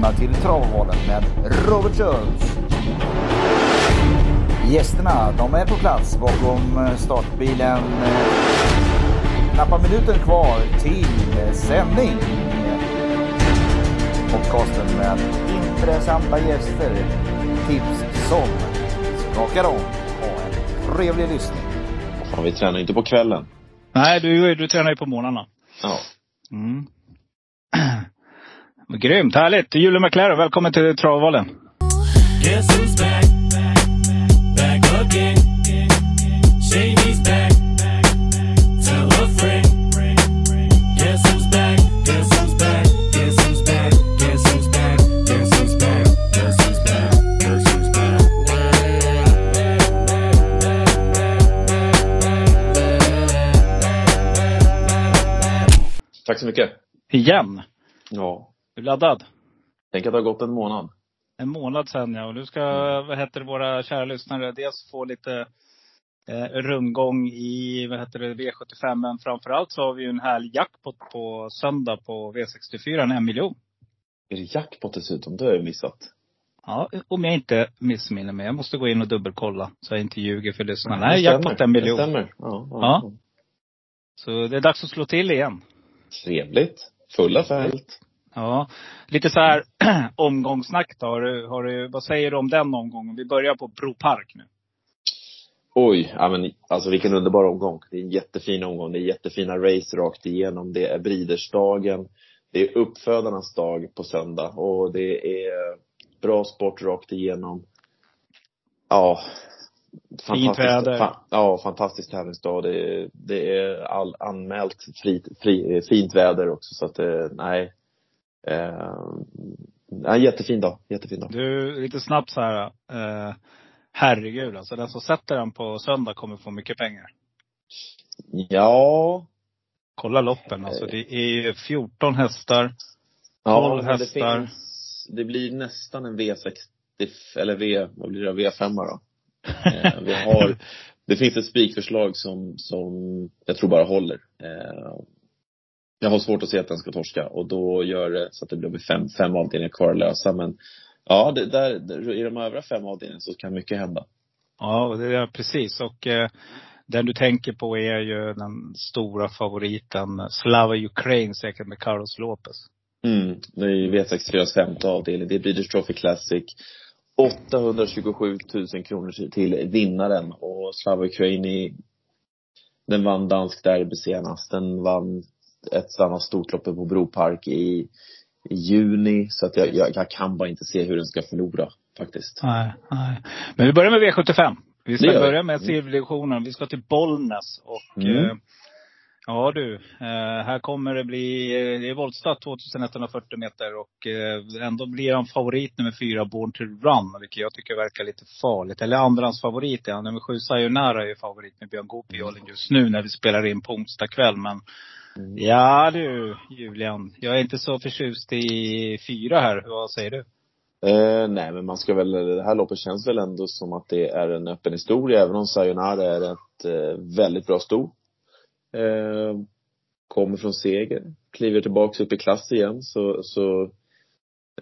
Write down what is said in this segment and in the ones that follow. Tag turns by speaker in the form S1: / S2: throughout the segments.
S1: välkomna till Travvalen med Robert Schultz. Gästerna, de är på plats bakom startbilen. Knappa minuter kvar till sändning. Podcasten med intressanta gäster. Tips som skakar om. Ha en trevlig lyssning.
S2: Fan, vi tränar inte på kvällen.
S3: Nej, du, du tränar ju på morgnarna.
S2: Ja.
S3: Mm. Grymt, härligt. Julie McLaren, välkommen till Travvalen.
S2: Tack så mycket.
S3: Igen.
S2: Ja.
S3: Är du laddad?
S2: Tänk att det har gått en månad.
S3: En månad sedan ja. Och nu ska, vad heter det, våra kära lyssnare dels få lite eh, rundgång i, vad heter det, V75. Men framförallt så har vi ju en härlig jackpot på söndag på V64, en, en miljon.
S2: Är det jackpot dessutom? Det har jag missat.
S3: Ja, om jag inte missminner mig. Jag måste gå in och dubbelkolla så jag inte ljuger för lyssnarna. Nej, jackpot en miljon.
S2: Det stämmer. Ja, Ja.
S3: ja. Så det är dags att slå till igen.
S2: Trevligt. Fulla fält.
S3: Ja. Lite så här omgångssnack då. Har du, har du, vad säger du om den omgången? Vi börjar på Bro Park nu.
S2: Oj, ja men alltså vilken underbar omgång. Det är en jättefin omgång. Det är jättefina race rakt igenom. Det är bridersdagen. Det är uppfödarnas dag på söndag. Och det är bra sport rakt igenom. Ja.
S3: Fint väder.
S2: Fa, ja, fantastisk tävlingsdag. Det, det är all, anmält fri, fri, fint väder också. Så att det, nej. Eh, en jättefin dag. Jättefin dag.
S3: Du, lite snabbt så här. Eh, herregud alltså. Den som sätter den på söndag kommer få mycket pengar.
S2: Ja.
S3: Kolla loppen alltså. Det är 14 hästar.
S2: Ja,
S3: Tolv
S2: men det
S3: hästar.
S2: finns, det blir nästan en V60, eller V, vad blir det, V5 då. Eh, vi har, det finns ett spikförslag som, som jag tror bara håller. Eh, jag har svårt att se att den ska torska och då gör det så att det blir fem, fem avdelningar kvar att lösa. Men ja, det, där, i de övriga fem avdelningarna så kan mycket hända.
S3: Ja, det är precis. Och eh, den du tänker på är ju den stora favoriten Slava Ukraine säkert med Carlos Lopez.
S2: Mm. Det är ju V64s femte avdelning. Det är Breeders Trophy Classic. 827 000 kronor till- till vinnaren och Slava Ukraini den vann dansk derby senast. Den vann ett annat stort lopp på Bropark i, i juni. Så att jag, jag, jag kan bara inte se hur den ska förlora faktiskt.
S3: Nej, nej. Men vi börjar med V75. Vi ska börja med silverdivisionen. Vi ska till Bollnäs och
S2: Mm.
S3: eh, Ja du, eh, här kommer det bli, eh, det är voltstart 2140 meter och eh, ändå blir han favorit nummer fyra, Born to Run, vilket jag tycker verkar lite farligt. Eller andrans favorit är han. Nummer sju, Sayonara är ju favorit med Björn Goop i just nu när vi spelar in på onsdag kväll. Men
S2: Mm
S3: ja du, Julian. Jag är inte så förtjust i fyra här. Vad säger du?
S2: Eh, nej, men man ska väl, det här loppet känns väl ändå som att det är en öppen historia, även om Sayonara är ett eh, väldigt bra sto. Eh, kommer från seger, kliver tillbaks upp i klass igen, så, så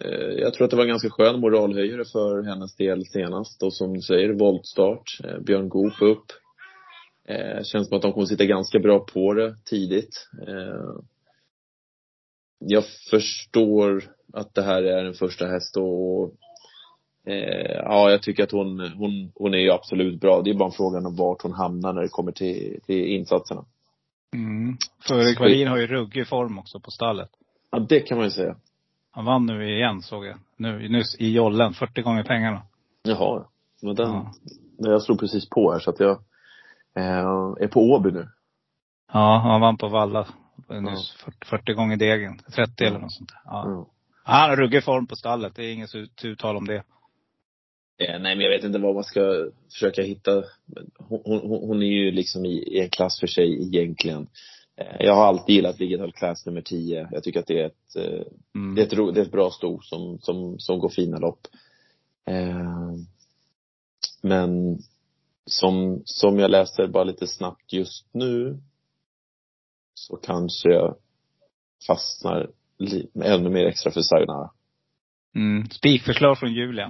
S2: eh, jag tror att det var en ganska skön moralhöjare för hennes del senast. Och som du säger, voltstart, eh, Björn Goop upp. Eh, känns som att de kommer sitta ganska bra på det tidigt. Eh, jag förstår att det här är en första häst och eh, ja, jag tycker att hon, hon, hon är ju absolut bra. Det är bara en fråga om vart hon hamnar när det kommer till, till insatserna.
S3: Mm. För Kvalin har ju ruggig form också på stallet.
S2: Ja, det kan man ju säga.
S3: Han vann nu igen såg jag. Nu, nyss i jollen. 40 gånger pengarna.
S2: Jaha. Men den,
S3: Ja.
S2: Jag slog precis på här så att jag är på Åby nu.
S3: Ja, han vann på Valla nyss. 40, 40 gånger degen. 30 eller något sånt. Ja.
S2: Mm.
S3: Han har ruggig form på stallet. Det är inget ut- uttal om det.
S2: Eh, nej, men jag vet inte vad man ska försöka hitta. Hon, hon, hon är ju liksom i, i en klass för sig egentligen. Eh, jag har alltid gillat Digital Class nummer 10. Jag tycker att det är ett, eh,
S3: Mm.
S2: det är ett, ro, det är ett bra sto som, som, som går fina lopp. Eh, men som, som jag läser bara lite snabbt just nu så kanske jag fastnar ännu mer extra för Sayonara.
S3: Mm. Spikförslag från Julia.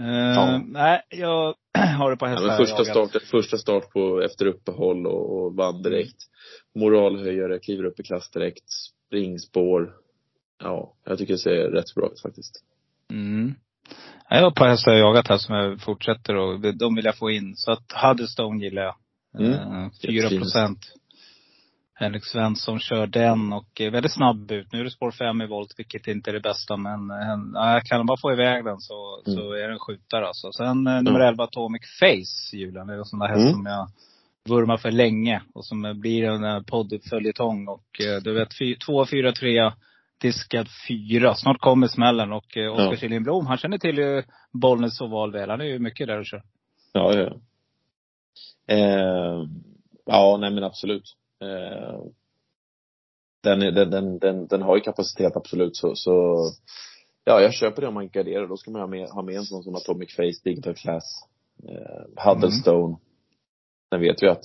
S3: Uh,
S2: Ja.
S3: Nej, jag har det på
S2: Ja,
S3: hästar.
S2: men första, start, första start på, efter uppehåll och, och vann direkt. Moralhöjare, kliver upp i klass direkt. Springspår. Ja, jag tycker det ser rätt bra ut faktiskt.
S3: Mm. Ja, Jag har par hästar jag jagat här som jag fortsätter och de vill jag få in. Så att Huddestone gillar jag.
S2: Mm.
S3: Eh, 4
S2: Jättefin.
S3: procent. Henrik Svensson kör den och är väldigt snabb ut. Nu är det spår 5 i volt, vilket inte är det bästa. Men eh, ja, kan han bara få iväg den så,
S2: Mm.
S3: så är den skjutare alltså. Sen eh, nummer 11 Atomic Face, Julian. Det är en sån där häst
S2: Mm.
S3: som jag vurmar för länge. Och som eh, blir en eh, poddföljetong. Och eh, du vet, 2, 4, 3 diskad fyra. Snart kommer smällen och eh, Oskar
S2: Ja.
S3: Kihlin han känner till ju Bollnäs oval väl. Han är ju mycket där och kör.
S2: Ja, ja. Eh, ja, nej men absolut. Eh, den, den, den, den, den har ju kapacitet absolut så, så ja, jag köper det om man garderar. Då ska man ha med, ha med en sån som Atomic Face, Digital Class, eh, Huddlestone. Sen vet vi att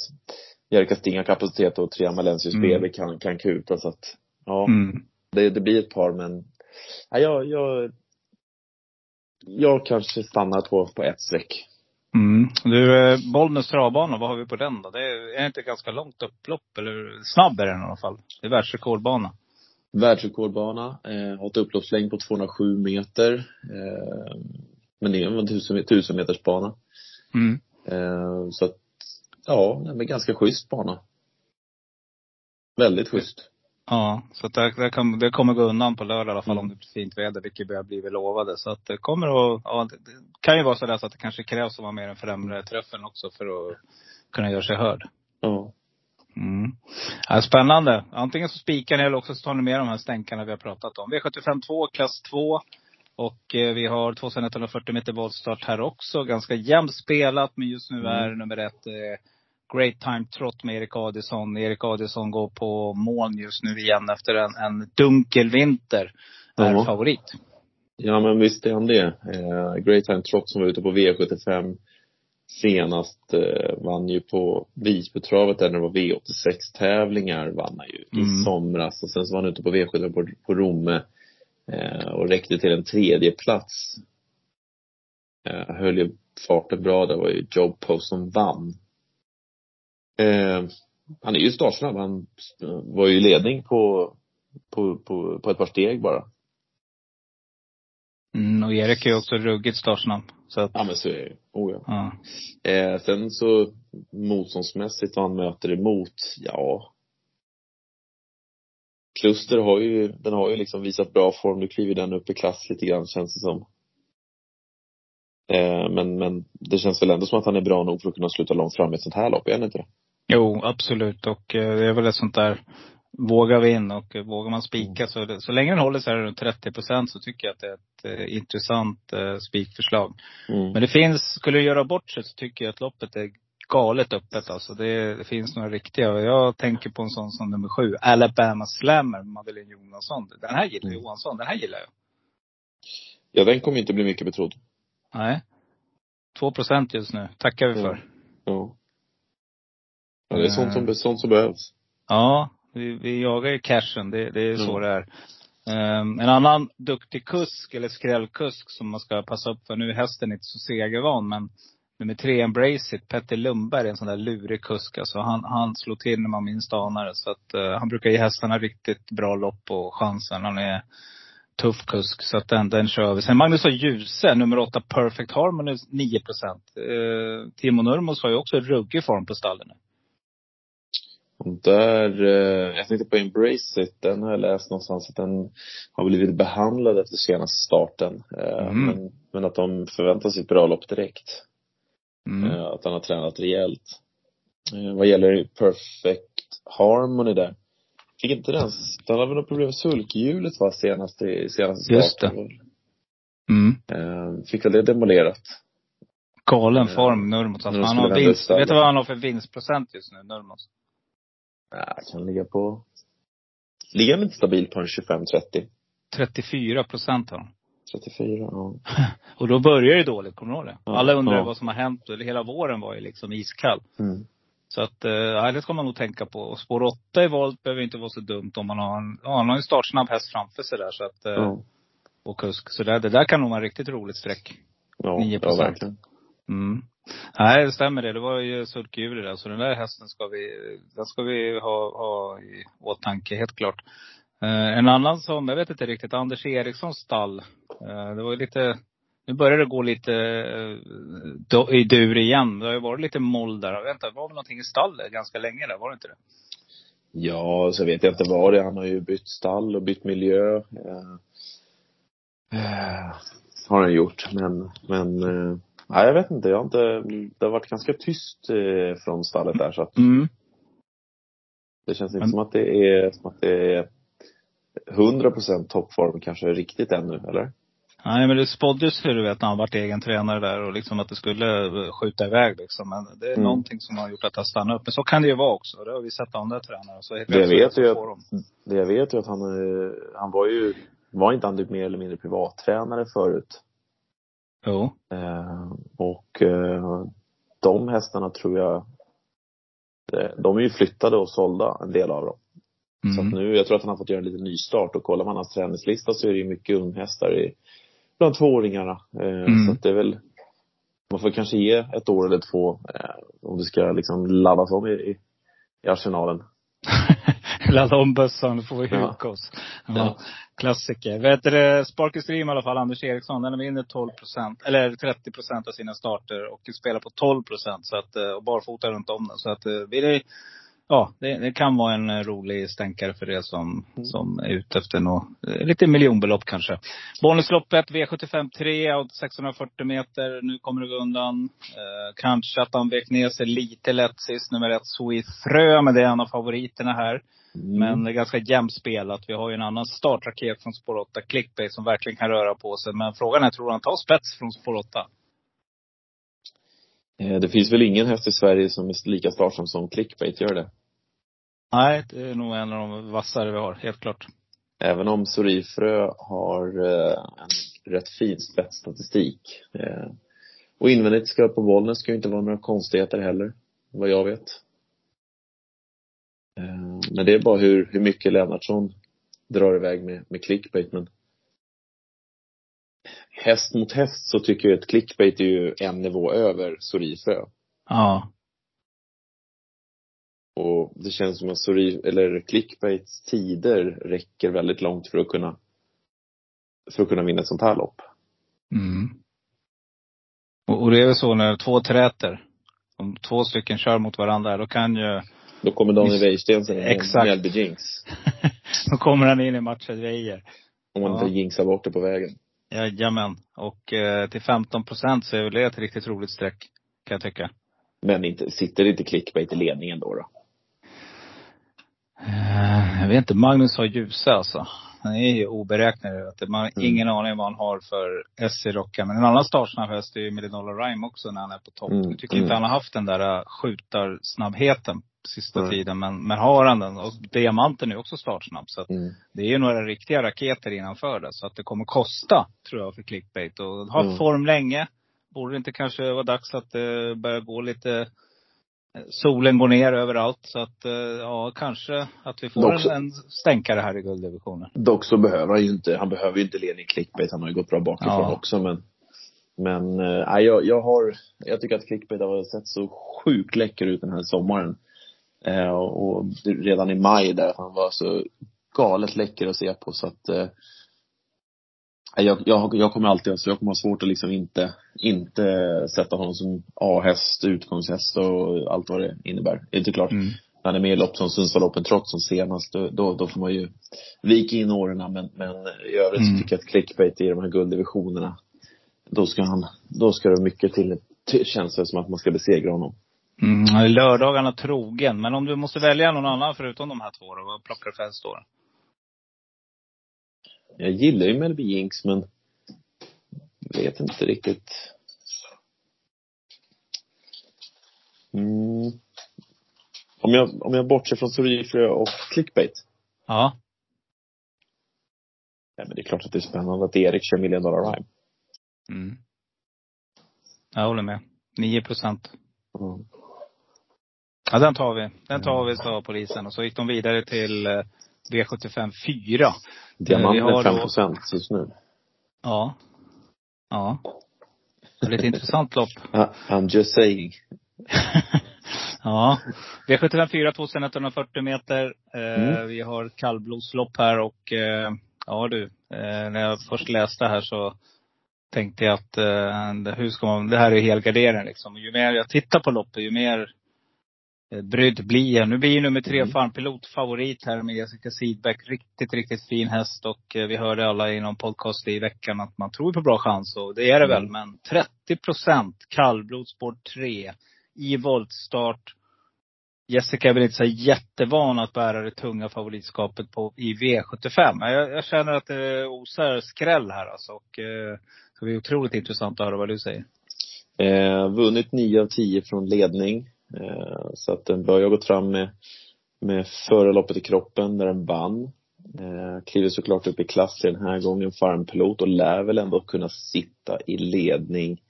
S2: Jerka Sting har kapacitet och Trea Malensius
S3: Mm.
S2: BB kan, kan kuta så att, ja,
S3: Mm.
S2: Det, det blir ett par men, ja, jag, jag, jag kanske stannar på, på ett streck.
S3: Mm. Du, eh, Bollnäs travbana, vad har vi på den då? Det är, är inte ganska långt upplopp? Eller snabb är den i alla fall. Det är världsrekordbana.
S2: Världsrekordbana, eh, har ett upploppslängd på 207 meter. Eh, men det är en tusen, tusen meters bana.
S3: Mm.
S2: Eh, så att, ja, det är en ganska schysst bana. Väldigt schysst.
S3: Ja, så det, det, kan, det kommer gå undan på lördag i alla fall
S2: Mm.
S3: om det blir fint väder, vilket börjar bli lovade. Så att det kommer att, ja, det, kan ju vara så där så att det kanske krävs att vara med i den främre träffen också för att kunna göra sig hörd.
S2: Ja.
S3: Mm. Ja, spännande. Antingen så spikar ni eller också så tar ni med de här stänkarna vi har pratat om. V75 2, klass 2. Och eh, vi har 2140 meter voltstart här också. Ganska jämnt spelat, men just nu
S2: Mm.
S3: är nummer ett eh, Great Time Trot med Erik Adielsson. Erik Adielsson går på moln just nu igen efter en, en dunkel vinter. Är
S2: Ja.
S3: favorit.
S2: ja, men visst är han det. Eh, Great Time Trot som var ute på V75 senast eh, vann ju på Visbytravet där när det var V86 tävlingar vann han ju i
S3: Mm.
S2: somras och sen så var han ute på V75 på, på Romme eh, och räckte till en tredje plats. Eh, höll ju farten bra, det var ju Job Post som vann. Eh, han är ju startsnabb, han var ju i ledning på, på, på, på ett par steg bara.
S3: Mm, och Erik är ju också ruggigt startsnabb. Så att,
S2: Ja men så är det. Oh, ja.
S3: ja.
S2: Eh, sen så motståndsmässigt vad han möter emot, ja. Kluster har ju, den har ju liksom visat bra form. Nu kliver den upp i klass lite grann känns det som. Eh, men, men det känns väl ändå som att han är bra nog för att kunna sluta långt fram i ett sånt här lopp, är han inte det?
S3: Jo, absolut. Och eh, det är väl ett sånt där, vågar vi in och eh, vågar man spika så, det, så länge den håller sig runt 30 procent så tycker jag att det är ett eh, intressant eh, spikförslag.
S2: Mm.
S3: Men det finns, skulle du göra bort sig så tycker jag att loppet är galet öppet alltså. Det, det finns några riktiga. Jag tänker på en sån som nummer sju, Alabama Slammer, Madeleine Jonasson. Den här gillar
S2: Mm.
S3: Johansson, den här gillar jag.
S2: Ja, den kommer inte bli mycket betrodd.
S3: Nej. 2 procent just nu, tackar vi för.
S2: Ja. Ja, det är sånt som, sånt som behövs.
S3: Ja, vi, vi jagar ju cashen. Det, det är så
S2: Mm.
S3: det är. Ehm, en annan duktig kusk, eller skrällkusk, som man ska passa upp för. Nu är hästen inte så segervan, men nummer tre, Embrace It, Petter Lundberg är en sån där lurig kusk. Alltså han, han slår till när man minst anar det. Så att eh, han brukar ge hästarna riktigt bra lopp och chansen. Han är tuff kusk. Så att den, den kör vi. Sen Magnus och Djuse, nummer åtta, Perfect Harmony, 9 procent. Eh, Timo Nurmos har ju också ruggig form på stallen nu.
S2: Och där, eh, jag tänkte på Embrace It, den har jag läst någonstans att den har blivit behandlad efter senaste starten. Eh,
S3: Mm.
S2: men, men att de förväntar sig ett bra lopp direkt.
S3: Mm.
S2: Eh, att han har tränat rejält. Eh, vad gäller Perfect Harmony där. Fick inte den, den hade väl något problem med sulkhjulet va, senast i, senaste
S3: Just
S2: starten.
S3: Mm.
S2: Eh, fick väl det demolerat.
S3: Galen
S2: Ja.
S3: form, Nurmos. Alltså, han har vinst. Vet du vad han har för vinstprocent just nu, Nurmos?
S2: Ja, kan ligga på, ligger han inte stabilt på en 25-30?
S3: 34 procent har han.
S2: 34, ja.
S3: Och då börjar det dåligt, kommer du ihåg det?
S2: Ja.
S3: Alla undrar
S2: Ja.
S3: vad som har hänt. Eller hela våren var ju liksom iskall.
S2: Mm.
S3: Så att, eh, det ska man nog tänka på. Och spår 8 i volt behöver inte vara så dumt om man har en, ja, har en startsnabb häst framför sig där. Så att, eh,
S2: Ja.
S3: och kusk. Så det, det där kan nog vara riktigt roligt streck.
S2: Ja,
S3: 9%.
S2: ja verkligen.
S3: Mm. Nej, det stämmer det. Det var ju sulkjuli där. Så den där hästen ska vi, den ska vi ha, ha i åtanke, helt klart. Eh, en annan som, jag vet inte riktigt, Anders Erikssons stall. Eh, det var ju lite, nu börjar det gå lite eh, i dur igen. Det har ju varit lite moll där. Inte, det var väl någonting i stallet ganska länge där, var det inte det?
S2: Ja, så vet jag inte vad det är. Han har ju bytt stall och bytt miljö. Eh, eh, har han gjort. Men, men, eh, nej jag vet inte. Jag har inte, det har varit ganska tyst eh, från stallet där så att
S3: Mm.
S2: det känns inte
S3: Men-
S2: som att det är, som att det är 100% toppform kanske riktigt ännu, eller?
S3: Nej men det spåddes ju du vet när han varit egen tränare där och liksom att det skulle eh, skjuta iväg liksom. Men det är
S2: Mm.
S3: någonting som har gjort att han stannat upp. Men så kan det ju vara också. Det har vi sett andra tränare. Så helt
S2: Det jag vet ju att,
S3: de.
S2: det jag vet ju att han, eh, han var ju, var inte han typ mer eller mindre privattränare förut?
S3: Jo.
S2: Eh, och eh, de hästarna tror jag, eh, de är ju flyttade och sålda, en del av dem. Så att
S3: Mm.
S2: nu, jag tror att han har fått göra en liten nystart och kollar man hans träningslista så är det ju mycket unghästar i, bland tvååringarna. Eh,
S3: Mm.
S2: Så det är väl, man får kanske ge ett år eller två eh, om det ska liksom laddas om i, i, i arsenalen.
S3: Ladda om bössan, får vi huka oss. Ja.
S2: Ja.
S3: Klassiker. Vet du, Sparky Stream i alla fall, Anders Eriksson, den vinner 12 procent, eller 30 procent av sina starter och spelar på 12 procent. Så att, eh, och barfota runt om den. Så att, blir det, ja, det, det kan vara en eh, rolig stänkare för er som, som är ute efter något, eh, lite miljonbelopp kanske. Bonusloppet, V75 3 och 640 meter. Nu kommer det gå undan. Eh, kanske att han vek ner sig lite lätt sist, nummer ett, Sweet Frö, men det är en av favoriterna här.
S2: Mm.
S3: Men det är ganska jämnt spelat. Vi har ju en annan startraket från spår 8, Clickbait, som verkligen kan röra på sig. Men frågan är, tror han tar spets från spår 8?
S2: Eh, Det finns väl ingen häst i Sverige som är lika startsam som Clickbait, gör det?
S3: Nej, det är nog en av de vassare vi har, helt klart.
S2: Även om Sorifrö har eh, en rätt fin spetsstatistik. Eh, och invändigt ska på Bollnäs ska ju inte vara några konstigheter heller, vad jag vet. Men det är bara hur, hur mycket Lennartsson drar iväg med, med clickbait. Men häst mot häst så tycker jag att clickbait är ju en nivå över Sorifrö.
S3: Ja.
S2: Och det känns som att Sori, eller clickbaits tider räcker väldigt långt för att kunna för att kunna vinna ett sånt här lopp.
S3: Mm. Och, och det är väl så när två träter, om två stycken kör mot varandra, då kan ju,
S2: Då kommer Daniel. Wäjersten sen
S3: Exakt.
S2: Mjällby Jinx.
S3: då kommer han in i matchen Weijer.
S2: Om man
S3: Ja.
S2: inte jinxar bort det på vägen.
S3: Jajamän. Och eh, till 15 procent så är väl det ett riktigt roligt streck, kan jag tycka.
S2: Men inte, sitter inte clickbait i ledningen då? då?
S3: Eh, Jag vet inte, Magnus har ljusa alltså. Han är ju oberäknelig. Man har
S2: Mm.
S3: ingen aning vad han har för S i rocken. Men en annan startsnabb häst är ju Millenala Rhyme också när han är på topp.
S2: Mm,
S3: Jag tycker
S2: mm.
S3: inte han har haft den där äh, skjutarsnabbheten sista
S2: Nej.
S3: tiden. Men, men har han den. Och Diamanten är också startsnabb. Så
S2: Mm.
S3: det är ju några riktiga raketer innanför det. Så att det kommer kosta, tror jag, för clickbait. Och har
S2: Mm.
S3: form länge. Borde det inte kanske vara dags att det börjar gå lite Solen går ner överallt. Så att, eh, ja, kanske att vi får
S2: så-
S3: en, en stänkare här i gulddivisionen.
S2: Dock så behöver han ju inte, han behöver ju inte ledning i clickbait. Han har ju gått bra bakifrån
S3: Ja.
S2: också men men nej, jag, jag har, jag tycker att clickbait har sett så sjukt läcker ut den här sommaren. Eh, och, redan i maj där han var så galet läcker att se på så att jag, jag, jag kommer alltid, alltså jag kommer ha svårt att liksom inte, inte sätta honom som A-häst, utgångshäst och allt vad det innebär. Det är inte klart.
S3: Mm.
S2: När han är med i lopp som Sundsvall trots som senast, då, då, får man ju vika in åren. Men, men i övrigt
S3: Mm.
S2: så tycker jag att clickbait i de här gulddivisionerna, då ska han, då ska det mycket till, till känns det som att man ska besegra honom.
S3: Mm, lördagarna trogen. Men om du måste välja någon annan förutom de här två då, vad plockar du för häst då?
S2: Jag gillar ju Melby Jinx men vet inte riktigt. Mm. Om jag, om jag bortser från Sorifrö och clickbait.
S3: Ja.
S2: Ja, men det är klart att det är spännande att Erik kör Million Dollar Rhyme.
S3: Mm. Jag håller med. 9 procent.
S2: Mm.
S3: Ja, den tar vi. Den tar vi, sa polisen. Och så gick de vidare till eh, V75 4. Har
S2: är 5
S3: då-
S2: procent just nu.
S3: Ja. Ja. Det blir ett intressant lopp.
S2: I'm just saying.
S3: ja. V75 4 2140 meter. Eh,
S2: Mm.
S3: Vi har kallblodslopp här och eh, ja du, eh, när jag först läste här så tänkte jag att hur ska man, det här är helgardering liksom. Ju mer jag tittar på loppet, ju mer brydd blir. Nu blir ju nummer tre
S2: Mm.
S3: Farmpilot favorit här med Jessica Sidbeck. Riktigt, riktigt fin häst och eh, vi hörde alla i någon podcast i veckan att man tror på bra chans och det är det väl.
S2: Mm.
S3: Men 30 procent kallblod spår 3 i voltstart. Jessica är väl inte så jättevan att bära det tunga favoritskapet på, i V75. Men Jag, jag känner att det osar skräll här alltså. Och, eh, så det är otroligt intressant att höra vad du säger.
S2: Eh, vunnit 9 av 10 från ledning. Eh, så att den bör ha gått fram med, med förarloppet i kroppen när den vann. Eh, kliver såklart upp i klass den här gången, farmpilot och lär väl ändå kunna sitta i ledning.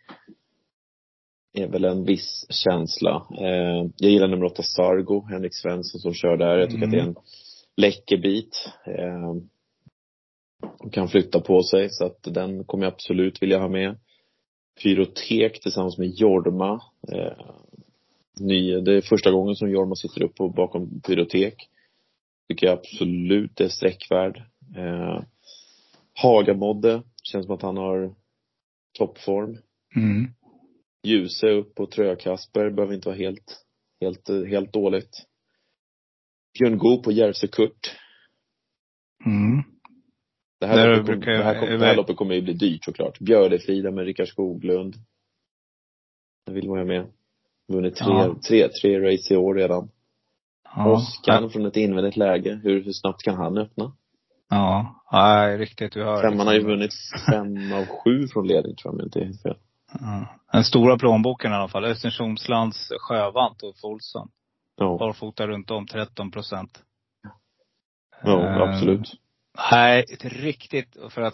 S2: Är väl en viss känsla. Eh, jag gillar nummer åtta Sargo, Henrik Svensson som kör där. Jag tycker
S3: Mm.
S2: att det är en läcker bit. Eh, kan flytta på sig så att den kommer jag absolut vilja ha med. Pyrotek tillsammans med Jorma. Eh, ny, det är första gången som Jorma sitter upp på, bakom Pyrotek. Tycker jag absolut är sträckvärd. Eh, Hagamodde, känns som att han har toppform.
S3: Mm.
S2: Ljuse upp och Trökasper behöver inte vara helt, helt, helt dåligt. Björn Goop på Järvsö Kurt.
S3: Mm.
S2: Det här, loppet,
S3: brukar
S2: det, här, kom- det här loppet kommer ju bli dyrt såklart. Björlefrida med Rickard Skoglund. Det vill man ju med. Vunnit tre,
S3: Ja.
S2: tre, tre race i år redan.
S3: Ja.
S2: Oskar från ett invändigt läge. Hur, hur snabbt kan han öppna?
S3: Ja. Nej, riktigt. Du hör.
S2: Femman har ju
S3: liksom.
S2: vunnit fem av sju från ledning tror jag, inte är helt fel.
S3: Ja. Den stora plånboken i alla fall. Östersundslands Sjövant och Olsson.
S2: Ja,
S3: Barfota runt om 13 procent.
S2: ja
S3: Eh,
S2: absolut.
S3: Nej, ett riktigt, för att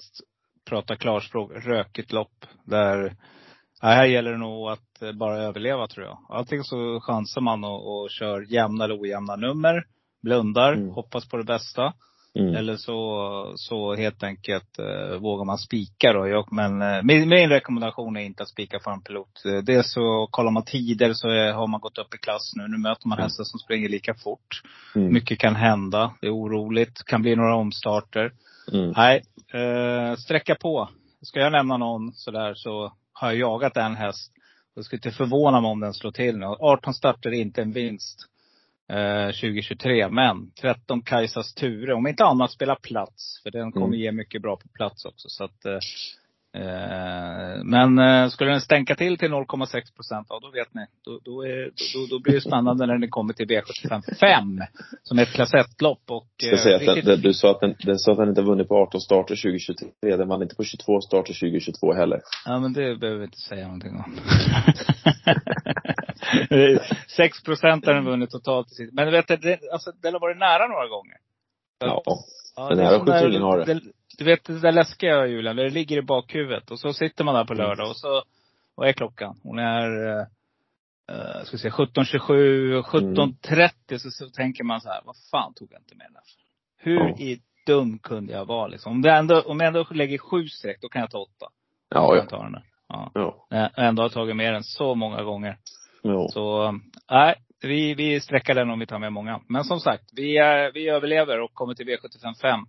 S3: prata klarspråk, rökigt lopp. Där, nej, här gäller det nog att eh, bara överleva tror jag. Antingen så chansar man och, och kör jämna eller ojämna nummer. Blundar,
S2: Mm.
S3: hoppas på det bästa.
S2: Mm.
S3: Eller så, så helt enkelt eh, vågar man spika då. Jag, men eh, min, min rekommendation är inte att spika för en pilot. Eh, Dels så kollar man tider så är, har man gått upp i klass nu. Nu möter man hästar som springer lika fort.
S2: Mm.
S3: Mycket kan hända. Det är oroligt. Kan bli några omstarter.
S2: Mm.
S3: Nej, eh, sträcka på. Ska jag nämna någon sådär så har jag jagat en häst. Jag skulle inte förvåna mig om den slår till nu. 18 starter inte en vinst. Eh, 2023. Men 13 Kajsas Ture. Om inte annat spela plats. För den kommer
S2: Mm.
S3: ge mycket bra på plats också. Så att, eh, men eh, skulle den stänka till till 0,6 procent, ja då vet ni. Då, då, är, då, då blir det spännande när den kommer till V75 5. Som är ett klass 1-lopp. Och,
S2: Ska säga att den,
S3: riktigt-
S2: den, du sa att den, den sa att den inte vunnit på 18 starter 2023. Den vann inte på 22 starter 2022 heller.
S3: Ja men det behöver vi inte säga någonting om. 6 procent har den vunnit totalt. Men du vet, det, alltså, den har varit nära några gånger.
S2: Ja.
S3: Ja,
S2: Den här skjuter ingen har det.
S3: Du vet det där läskiga Julian, det ligger i bakhuvudet. Och så sitter man där på lördag och så, vad är klockan? Hon är, eh, eh, ska vi se, 17.27, 17.30 så, så tänker man så här, vad fan tog jag inte med den här? Hur i dum kunde jag vara liksom? Om, det ändå, om jag ändå lägger sju streck, då kan jag ta åtta.
S2: Ja, ja.
S3: jag ta den där. Ja.
S2: Ja.
S3: Jag ändå har tagit med den så många gånger.
S2: ja.
S3: Så, nej, vi, vi sträcker den om vi tar med många. Men som sagt, vi, är, vi överlever och kommer till V75 5.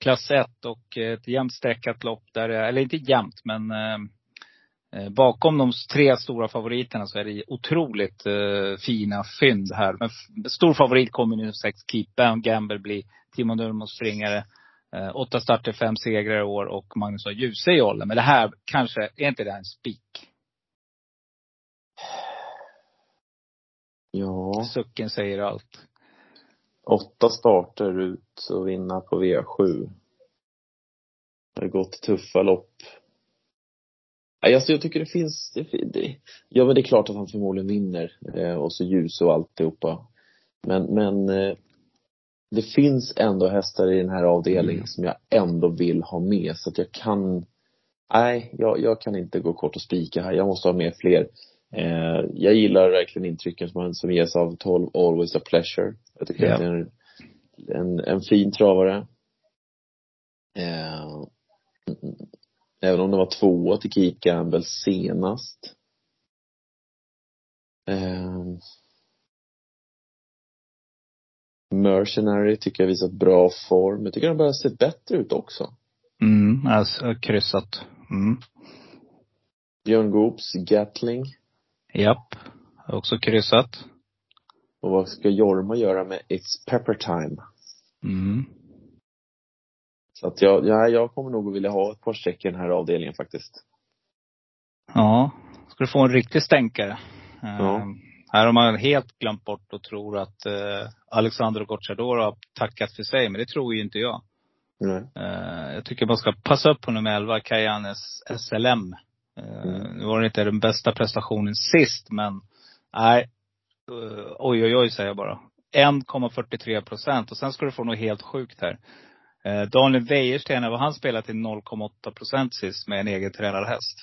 S3: Klass 1 och ett jämnt sträckat lopp där, eller inte jämnt men eh, eh, bakom de tre stora favoriterna så är det otroligt eh, fina fynd här. Men stor favorit kommer nu sex Keep Bam Gamble bli Timo Nurmos springare. Eh, åtta starter, fem segrar i år och Magnus har Djuse i åldern. Men det här kanske, är inte det här en spik?
S2: ja.
S3: Sucken säger allt.
S2: Åtta starter ut och vinna på V7. Det har gått tuffa lopp. Alltså jag tycker det finns, det, fin- det, ja men det är klart att han förmodligen vinner. Eh, och så ljus och alltihopa. Men, men eh, det finns ändå hästar i den här avdelningen
S3: Mm.
S2: som jag ändå vill ha med. Så att jag kan, nej, jag, jag kan inte gå kort och spika här. Jag måste ha med fler. Eh, jag gillar verkligen intrycken som, som ges av 12 Always a Pleasure. Jag tycker
S3: Ja.
S2: att det är en, en, en fin travare. Eh, Även om det var tvåa till Keep Gamble senast. Ehm. Mercenary tycker jag visat bra form. Jag tycker han börjar se bättre ut också.
S3: Mm, alltså kryssat. Mm.
S2: Björn Goops Gatling.
S3: Japp. Också kryssat.
S2: Och vad ska Jorma göra med It's Pepper Time?
S3: Mm.
S2: Så att jag, ja, jag kommer nog att vilja ha ett par streck i den här avdelningen faktiskt.
S3: Ja. Ska du få en riktig stänkare.
S2: Ja.
S3: Eh, här har man helt glömt bort och tror att eh, Alexander Gocciadoro har tackat för sig, men det tror ju inte jag.
S2: Nej.
S3: Eh, jag tycker man ska passa upp på nummer 11, Kajanes SLM. Eh,
S2: Mm.
S3: Nu var det inte den bästa prestationen sist, men nej. Eh, oj, oj, oj säger jag bara. 1,43 procent. Och sen ska du få något helt sjukt här. Eh, Daniel Wäjersten, vad han spelat till 0,8 procent sist med en egen tränarhäst.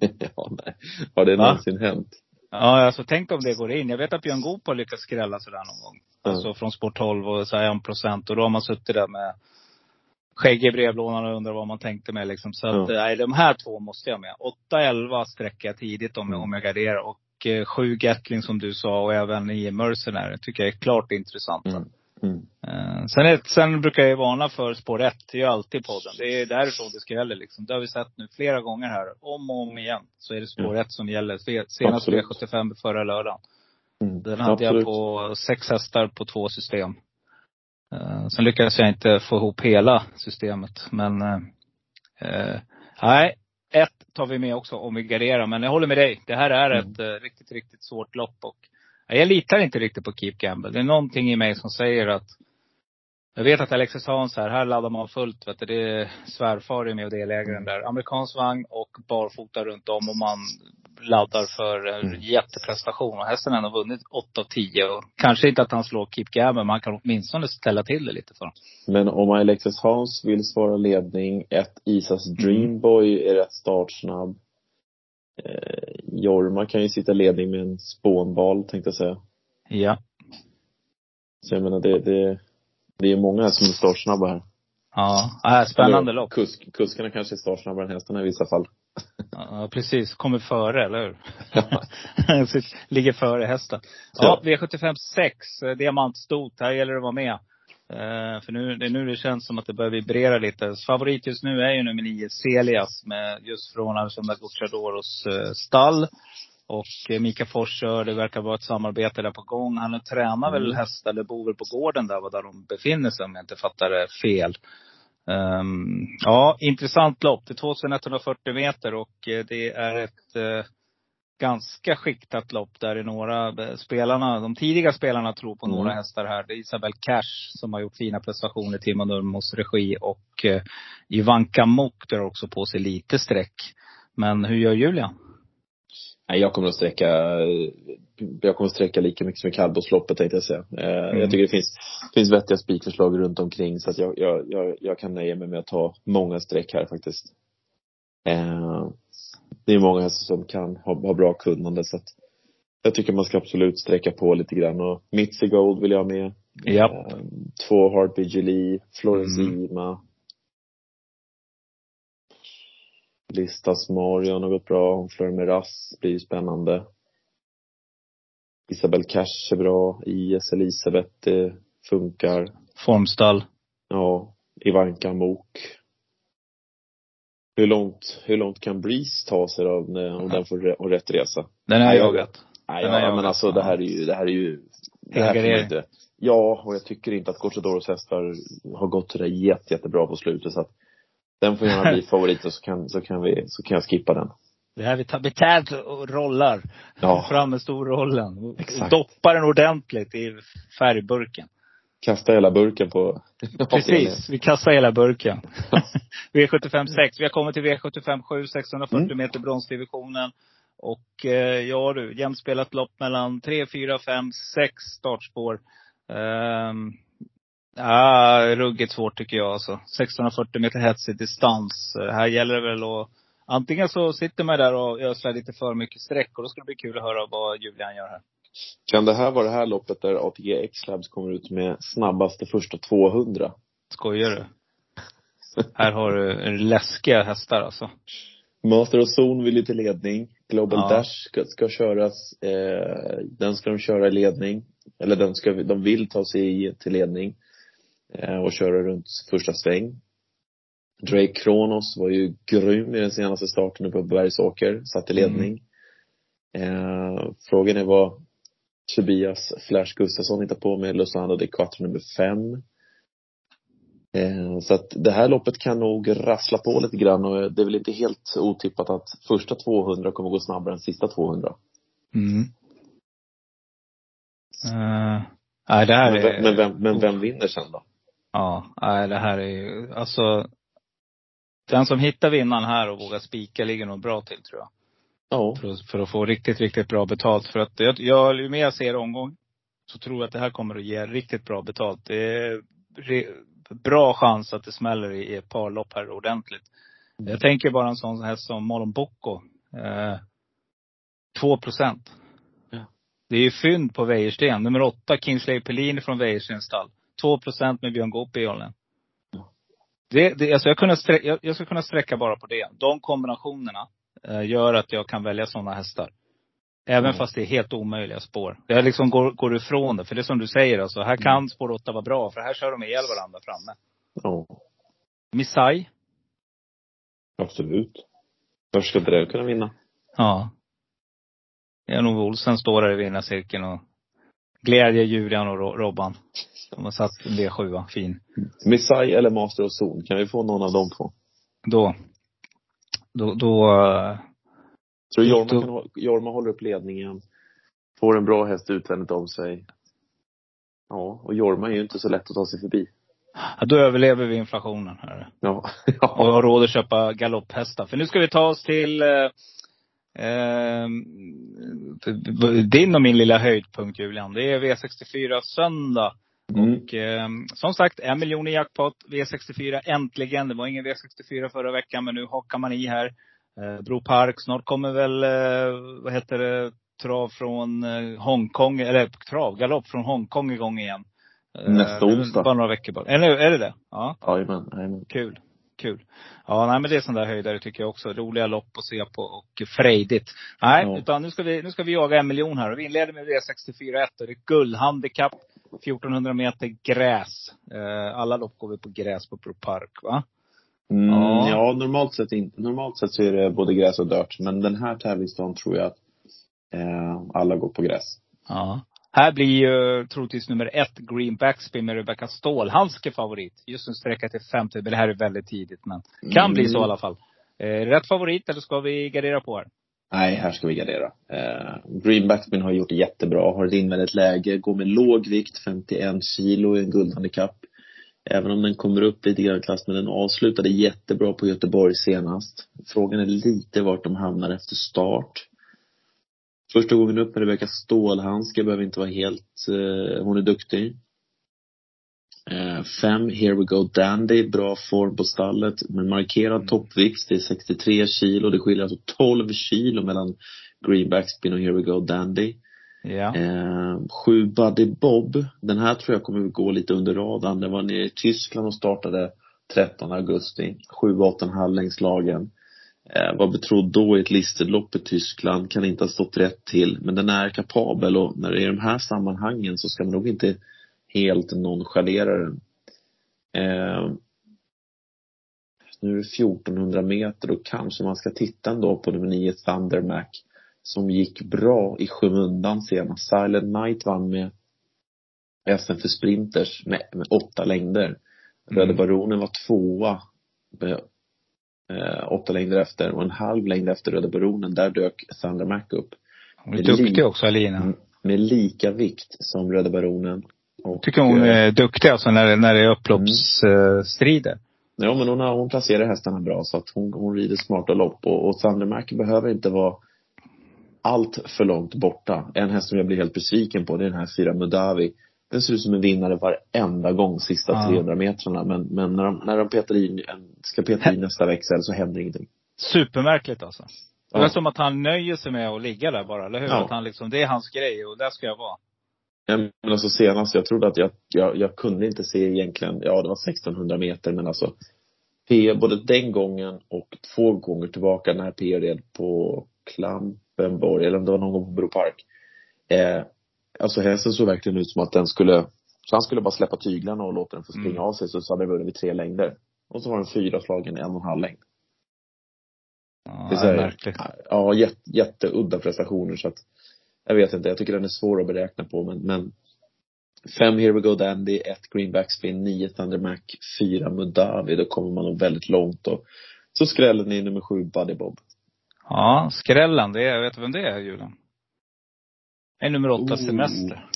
S2: ja, nej. Har det
S3: Va?
S2: någonsin hänt?
S3: Ja, alltså tänk om det går in. Jag vet att Björn Goop har lyckats skrälla sådär någon gång.
S2: Ja.
S3: Alltså från Sport 12 och så här 1 procent. Och då har man suttit där med skägg i brevlådan och undrar vad man tänkte med liksom. Så att,
S2: Ja.
S3: nej, de här två måste jag med. 8-11 sträcker jag tidigt om,
S2: Mm.
S3: om jag garderar. Och eh, 7 Gatling som du sa och även 9 Mercenary tycker jag är klart intressanta.
S2: Mm. Mm.
S3: Eh, sen, är, sen brukar jag varna för spår 1. Det är ju alltid podden. Det är därifrån det ska gälla liksom. Det har vi sett nu flera gånger här. Om och om igen. Så är det spår 1 som gäller. Senast
S2: Absolut.
S3: V75 förra lördagen.
S2: Mm.
S3: Den hade jag
S2: Absolut.
S3: på sex hästar på två system. Eh, sen lyckades jag inte få ihop hela systemet. Men eh, eh, nej, ett tar vi med också om vi garderar. Men jag håller med dig. Det här är
S2: Mm.
S3: ett eh, riktigt, riktigt svårt lopp. Och jag litar inte riktigt på Keep Gamble. Det är någonting i mig som säger att jag vet att Alexis Hans här, här laddar man fullt. Vet du, det är svärfar är med och delägaren där. Amerikansk vagn och barfota runt om och man laddar för en
S2: Mm.
S3: jätteprestation. Och hästen har ändå vunnit 8 av 10. Och kanske inte att han slår Keep Gamble, men han kan åtminstone ställa till det lite för honom.
S2: Men om Alexis Hans vill svara ledning, ett Isas
S3: Mm.
S2: Dreamboy är rätt startsnabb. Eh, Jorma kan ju sitta ledning med en spånbal tänkte jag säga.
S3: Ja.
S2: Så jag menar det, det, det är många som är startsnabba här.
S3: Ja, äh, spännande lopp.
S2: Kusk, kuskarna kanske är startsnabbare än hästarna i vissa fall.
S3: Ja, precis. Kommer före, eller hur?
S2: Ja.
S3: Ligger före hästen. Ja, V75 6, eh, diamantstot. Här gäller det att vara med. Eh, för nu, det är nu det känns som att det börjar vibrera lite. Favorit just nu är ju nummer 9, Celias, med just från Alexander Gocciadoros eh, stall. Och eh, Mika Fors kör, det verkar vara ett samarbete där på gång. Han tränar väl
S2: Mm.
S3: hästar, eller bor väl på gården där, där de befinner sig om jag inte fattar det fel. Ehm, ja, intressant lopp. Det är 2140 meter och eh, det är ett eh, ganska skiktat lopp där är några spelarna, de tidiga spelarna tror på
S2: Mm.
S3: några hästar här. Det är Isabel Cash som har gjort fina prestationer i Timo Nurmos regi och eh, Ivanka Mok drar också på sig lite streck. Men hur gör Julian?
S2: Nej, jag kommer att sträcka, jag kommer att sträcka lika mycket som i kallblodsloppet tänkte jag säga. Eh,
S3: Mm.
S2: Jag tycker det finns, finns vettiga spikförslag runt omkring så att jag, jag, jag, jag kan nöja mig med att ta många streck här faktiskt. Eh, det är många hästar som kan ha, ha bra kunnande så att jag tycker man ska absolut sträcka på lite grann och Mitzi Gold vill jag ha med.
S3: Ja.
S2: Eh, två Heartbeat Julie, Florence
S3: Mm.
S2: Ima. Listas Marion har gått bra. Fleur Meras blir ju spännande. Isabel Cash är bra. IS Elisabeth det funkar.
S3: Formstall.
S2: Ja. Ivanka Mok. Hur långt, hur långt kan Breeze ta sig då när, om den får re- rätt resa?
S3: Den har jag jagat.
S2: Nej, ja,
S3: har jag
S2: men
S3: jagat.
S2: alltså det här är ju, det här är ju det här
S3: Helgardering.
S2: inte. Ja, och jag tycker inte att Gocciadoros hästar har gått sådär jätte, jättebra på slutet så att den får gärna bli favorit och så kan, så kan vi, så kan jag skippa den.
S3: Det här vi tar betalt och rollar.
S2: Ja.
S3: Fram med storrollen.
S2: Exakt.
S3: Doppar den ordentligt i färgburken.
S2: Kasta hela burken på
S3: Precis, vi kastar hela burken. V75 6. Vi har kommit till V75 7, 640
S2: Mm.
S3: meter bronsdivisionen. Och eh, ja du, jämspelat lopp mellan 3, 4, 5, 6 startspår. Um, ja, ruggigt svårt tycker jag alltså. 1640 meter hetsig distans. Här gäller det väl att Antingen så sitter man där och ödslar lite för mycket streck och då ska det bli kul att höra vad Julian gör här.
S2: Kan det här vara det här loppet där ATG X-Labs kommer ut med snabbaste första 200?
S3: Skojar du? Här har du läskiga hästar alltså.
S2: Master of Zone vill ju till ledning. Global
S3: Ja.
S2: Dash ska, ska köras. Eh, den ska de köra i ledning. Eller den ska, de vill ta sig till ledning. Eh, och köra runt första sväng. Drake Kronos var ju grym i den senaste starten uppe på Bergsåker. Satt i ledning. Eh, frågan är vad Tobias Flash Gustafsson hittar på med Lozano de Quattro nummer fem. Eh, så att det här loppet kan nog rassla på lite grann och det är väl inte helt otippat att första 200 kommer gå snabbare än sista 200.
S3: Mm. Uh, nej, det här
S2: Men,
S3: är...
S2: men, vem, men vem vinner sen då?
S3: Ja, nej det här är ju, alltså. Den som hittar vinnaren här och vågar spika ligger nog bra till tror jag.
S2: Ja.
S3: För att, för att få riktigt, riktigt bra betalt. För att jag, jag ju mer jag ser omgång, så tror jag att det här kommer att ge riktigt bra betalt. Det är re, bra chans att det smäller i, i ett par lopp här ordentligt. Jag tänker bara en sån häst som Malon Bocco. Eh, 2 procent.
S2: Ja.
S3: Det är ju fynd på Wäjersten. Nummer åtta, Kingsley Pellini från Wäjerstens stall. 2 procent med Björn Goop i Jollen. Det, det, alltså jag, jag, jag ska kunna sträcka bara på det. De kombinationerna eh, gör att jag kan välja sådana hästar. Även
S2: Ja.
S3: fast det är helt omöjliga spår. Jag liksom går, går ifrån det. För det är som du säger alltså, här kan spår 8 vara bra. För här kör de ihjäl varandra framme.
S2: Ja.
S3: Missai.
S2: Absolut. Varför ska inte det kunna vinna?
S3: Ja. Jan-Ove Olsen står där i vinnarcirkeln och glädjer Julian och Ro- Robban. De har satt en V7, fin.
S2: Missai eller Master of Zone? Kan vi få någon av de två?
S3: Då, då, då, eh,
S2: Tror du Jorma,
S3: Då-
S2: kan, Jorma håller upp ledningen. Får en bra häst utvändigt om sig. Ja, och Jorma är ju inte så lätt att ta sig förbi.
S3: ja, då överlever vi inflationen här.
S2: Ja.
S3: Och
S2: ja.
S3: har råd att köpa galopphästar. För nu ska vi ta oss till eh, din och min lilla höjdpunkt Julian. Det är V64 söndag.
S2: Mm.
S3: Och eh, som sagt, en miljon i jackpot. V64 äntligen. Det var ingen V64 förra veckan, men nu hakar man i här. Eh, Bro Park. Snart kommer väl, eh, vad heter det, trav från eh, Hongkong, eller trav, galopp från Hongkong igång igen. Eh,
S2: Nästa onsdag.
S3: Bara några veckor bara. Eller är det det? Ja.
S2: Jajamän, jajamän.
S3: Kul. Kul. Ja, nej men det är sådana där höjdare tycker jag också. Roliga lopp att se på och frejdigt. Nej,
S2: Ja.
S3: utan nu ska vi, nu ska vi jaga en miljon här. Och vi inleder med V64 1 och det är guldhandikapp. 1400 meter gräs. Eh, alla lopp går vi på gräs på Pro Park va?
S2: Mm,
S3: Ja.
S2: ja, normalt sett inte. Normalt sett så är det både gräs och dirt. Men den här tävlingsdagen tror jag att eh, alla går på gräs.
S3: Ja. Här blir ju troligtvis nummer ett Green Backspin med Rebecca Stålhandske favorit. Just en sträcka till 50, men det här är väldigt tidigt. Men kan bli så i alla fall. Eh, rätt favorit eller ska vi gardera på här?
S2: Nej, här ska vi gardera. Eh, Green Backspin har gjort det jättebra. Har ett invändigt läge. Går med låg vikt, 51 kilo i en guldhandikapp. Även om den kommer upp lite grann i klass, men den avslutade jättebra på Göteborg senast. Frågan är lite vart de hamnar efter start. Första gången upp med Rebecka Stålhandske behöver inte vara helt, eh, hon är duktig. Eh, fem, Here We Go Dandy, bra form på stallet, men markerad toppvikt, det är 63 kilo, det skiljer alltså 12 kilo mellan Greenback Spin och Here We Go Dandy.
S3: Ja.
S2: Eh, sju Buddy Bob, den här tror jag kommer gå lite under radarn. Den var nere i Tyskland och startade 13 augusti. Sju, åtta och en halv längs lagen. Eh, var betrodd då i ett listed-lopp i Tyskland, kan inte ha stått rätt till. Men den är kapabel och när det är i de här sammanhangen så ska man nog inte helt nonchalera den. Eh, nu är det 1400 meter och kanske man ska titta ändå på nummer 9 Thundermac som gick bra i skymundan senast. Silent Night vann med SM för sprinters med, med åtta längder.
S3: Mm.
S2: Baronen var tvåa med, eh, åtta längder efter och en halv längd efter Röda Baronen. Där dök Thundermac upp.
S3: Hon är duktig också, Alina.
S2: Mm, Med lika vikt som Röda Baronen. Och,
S3: Tycker hon
S2: eh,
S3: är duktig alltså när, när det är upploppsstrider.
S2: Ja, men hon, har, hon placerar hästarna bra så att hon, hon rider smarta lopp och, och Thundermac behöver inte vara allt för långt borta. En häst som jag blir helt besviken på det är den här fyra Mudavi. Den ser ut som en vinnare varenda gång sista
S3: Ja.
S2: 300 metrarna men, men när de, när de petar i, en- ska peta i nästa växel så händer ingenting.
S3: Supermärkligt alltså. Det är
S2: Ja.
S3: som att han nöjer sig med att ligga där bara, eller hur?
S2: Ja.
S3: Att han liksom, det är hans grej och där ska jag vara.
S2: Ja, Men alltså senast, jag trodde att jag, jag, jag kunde inte se egentligen, ja det var 1600 meter men alltså P både den gången och två gånger tillbaka när P red på Klampenborg, eller om det var någon gång på Bro Park. Eh, alltså hästen såg verkligen ut som att den skulle, så han skulle bara släppa tyglarna och låta den få springa
S3: Mm.
S2: av sig så hade den vunnit vid tre längder. Och så var den fyra slagen en och en halv längd.
S3: Ja,
S2: Det är så här,
S3: märkligt.
S2: Ja, jätte, jätteudda prestationer så att jag vet inte, jag tycker den är svår att beräkna på men, men Fem Here We Go Dandy, ett Green Backspin, nio Thunder Mac, fyra Mudavi, då kommer man nog väldigt långt och så skrällen i nummer sju Buddy Bob.
S3: Ja, skrällen, det är, vet vem det är, Julen? Är nummer åtta,
S2: Oh.
S3: semester.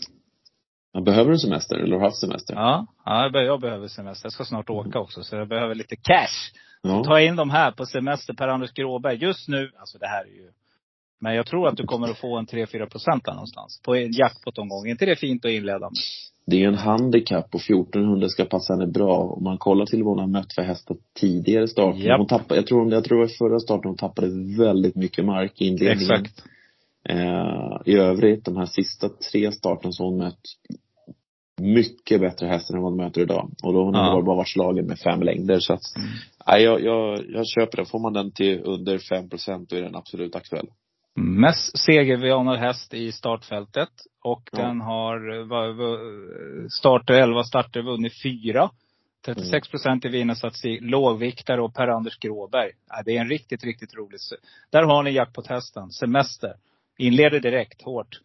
S2: Ja, behöver du semester eller har du haft semester?
S3: Ja, ja jag be- jag behöver semester. Jag ska snart åka också, så jag behöver lite cash.
S2: Ja.
S3: Ta in dem här på semester Per-Anders Gråberg. Just nu, alltså det här är ju men jag tror att du kommer att få en 3-4 procent där någonstans. På en jackpot-omgång. Är inte det fint att inleda med?
S2: Det är ju en handikapp och 1400 ska passa henne bra. Om man kollar till vad hon har mött för hästar tidigare starter.
S3: Japp.
S2: Hon tappade, jag tror, jag tror det var förra starten hon tappade väldigt mycket mark i inledningen.
S3: Exakt.
S2: Eh, I övrigt, de här sista tre starten så har hon mött mycket bättre hästar än vad hon möter idag. Och då har hon
S3: Ja.
S2: bara varit slagen med fem längder så att,
S3: Mm.
S2: nej, jag, jag, jag köper den. Får man den till under 5 procent då är den absolut aktuell.
S3: Mest segervianad häst i startfältet. Och
S2: Ja.
S3: den har starter, 11 starter, vunnit fyra. 36 procent i vinnarstatistik, lågviktare och Per-Anders Gråberg. Det är en riktigt, riktigt rolig. Där har ni jackpot-hästen. Semester. Inleder direkt, hårt.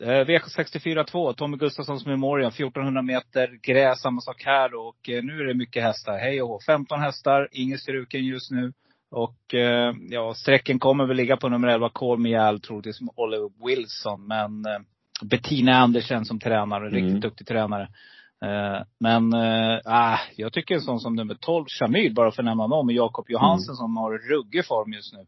S3: Eh, V64 Tommy Gustafssons Memorial, 1400 meter, gräs, samma sak här och eh, nu är det mycket hästar. Hej och hå. 15 hästar, ingen struken just nu. Och eh, ja, sträcken kommer väl ligga på nummer 11, Call Me Al, troligtvis med Oliver Wilson. Men Bettina Andersen som tränare, riktigt
S2: Mm.
S3: duktig tränare. Men, ah, jag tycker en sån som nummer 12, Shamil, bara för att nämna någon, med Jakob Johansen som har ruggig form just nu.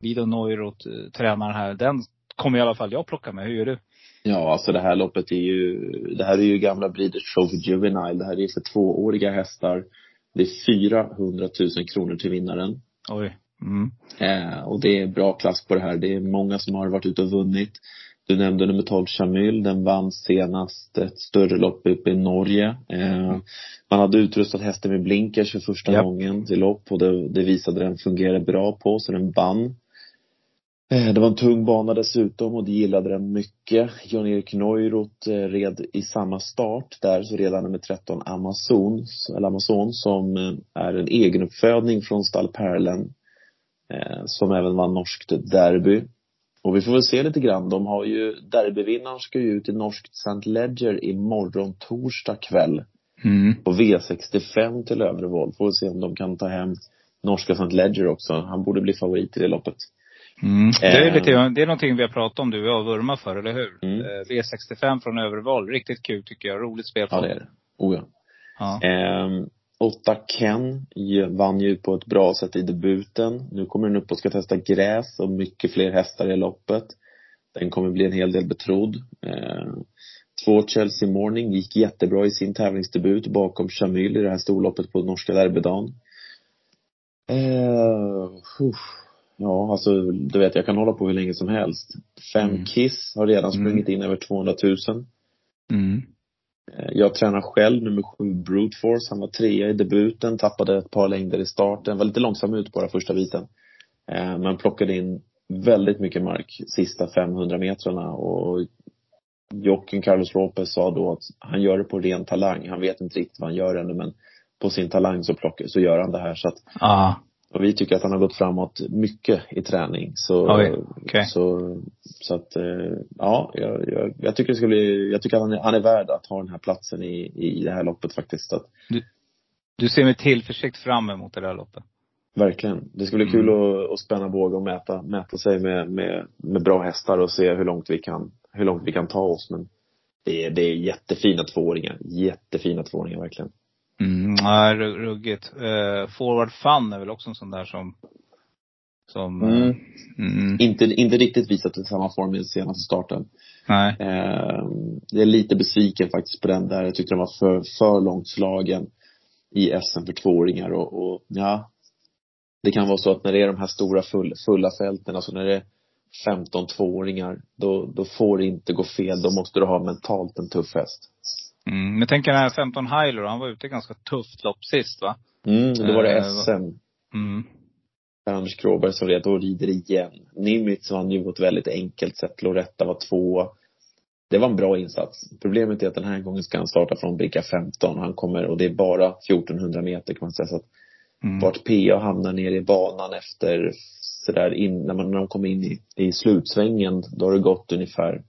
S3: Vido Neurot, eh, tränaren här, den kommer i alla fall jag plocka med. Hur gör du?
S2: Ja, alltså det här loppet är ju, det här är ju gamla Breeders Trophy Juvenile. Det här är för tvååriga hästar. Det är 400 000 kronor till vinnaren.
S3: Oj. Mm.
S2: Eh, och det är bra klass på det här. Det är många som har varit ute och vunnit. Du nämnde nummer 12 Chamil. Den vann senast ett större lopp uppe i Norge. Eh, man hade utrustat hästen med blinkers för första
S3: Japp.
S2: gången till lopp och det, det visade den fungerade bra på så den vann. Eh, Det var en tung bana dessutom och det gillade den mycket. Jan-Erik Neurot eh, red i samma start där, så redan nummer 13 Amazon, eller Amazon som eh, är en egenuppfödning från stall Perlen som även vann norskt derby. Och vi får väl se lite grann. De har ju, derbyvinnaren ska ju ut i norskt St. Ledger imorgon torsdag kväll
S3: Mm.
S2: på V65 till Övre Voll. Får vi se om de kan ta hem norska St. Ledger också. Han borde bli favorit i det loppet.
S3: Mm. Det, är
S2: Eh.
S3: lite, det är någonting vi har pratat om du och jag, vurma för, eller hur?
S2: Mm.
S3: Eh, V65 från Överval. Riktigt kul tycker jag. Roligt spel.
S2: Ja, det är det. Oh, ja.
S3: Ja.
S2: Ehm, Åtta Ken vann ju på ett bra sätt i debuten. Nu kommer den upp och ska testa gräs och mycket fler hästar i loppet. Den kommer bli en hel del betrodd. Ehm, två Chelsea Morning gick jättebra i sin tävlingsdebut bakom Chamil i det här storloppet på norska derbydagen. Ehm. Ja, alltså du vet, jag kan hålla på hur länge som helst. Fem
S3: Mm.
S2: Kiss har redan
S3: Mm.
S2: sprungit in över 200 000.
S3: Mm.
S2: Eh, Jag tränar själv nummer sju Brute Force. Han var trea i debuten, tappade ett par längder i starten. Var lite långsam ut på den första biten. Eh, Men plockade in väldigt mycket mark sista 500 metrarna och Jocken Carlos Lopez sa då att han gör det på ren talang. Han vet inte riktigt vad han gör ännu men på sin talang så, plockar, så gör han det här så att
S3: Ja.
S2: Och vi tycker att han har gått framåt mycket i träning. Så,
S3: Oj, okej.
S2: så, så att, eh, ja, jag, jag, jag tycker det ska bli, jag tycker att han är, han är värd att ha den här platsen i, i det här loppet faktiskt. Att,
S3: Du ser med tillförsikt fram emot det där loppet.
S2: verkligen. Det ska bli
S3: Mm.
S2: kul att, att spänna båge och mäta, mäta sig med, med, med bra hästar och se hur långt vi kan, hur långt vi kan ta oss. Men det är, det är jättefina tvååringar. Jättefina tvååringar verkligen.
S3: Mm, ru- ruggigt. Uh, Forward Fun är väl också en sån där som, som, eh,
S2: Mm.
S3: mm,
S2: Inte, inte riktigt visat i samma form i senaste starten.
S3: nej.
S2: Eh, jag är lite besviken faktiskt på den där. Jag tyckte den var för, för långt slagen i SM för tvååringar och, och ja. Det kan vara så att när det är de här stora full, fulla fälten, alltså när det är 15 tvååringar, då, då får det inte gå fel. Då måste du ha mentalt en tuff häst.
S3: Mm, men tänk den här 15 Hyler, han var ute i ganska tufft lopp sist va?
S2: Mm, då var det
S3: Eh,
S2: SM.
S3: Mm.
S2: Per-Anders Kråberg som redan rider igen. Nimitz vann ju på ett väldigt enkelt sätt. Loretta var två. Det var en bra insats. Problemet är att den här gången ska han starta från bricka 15. Han kommer, och det är bara 1400 meter kan man säga. Så att
S3: Mm.
S2: vart PA hamnar nere i banan efter sådär in, när, man, när de kommer in i, i slutsvängen, då har det gått ungefär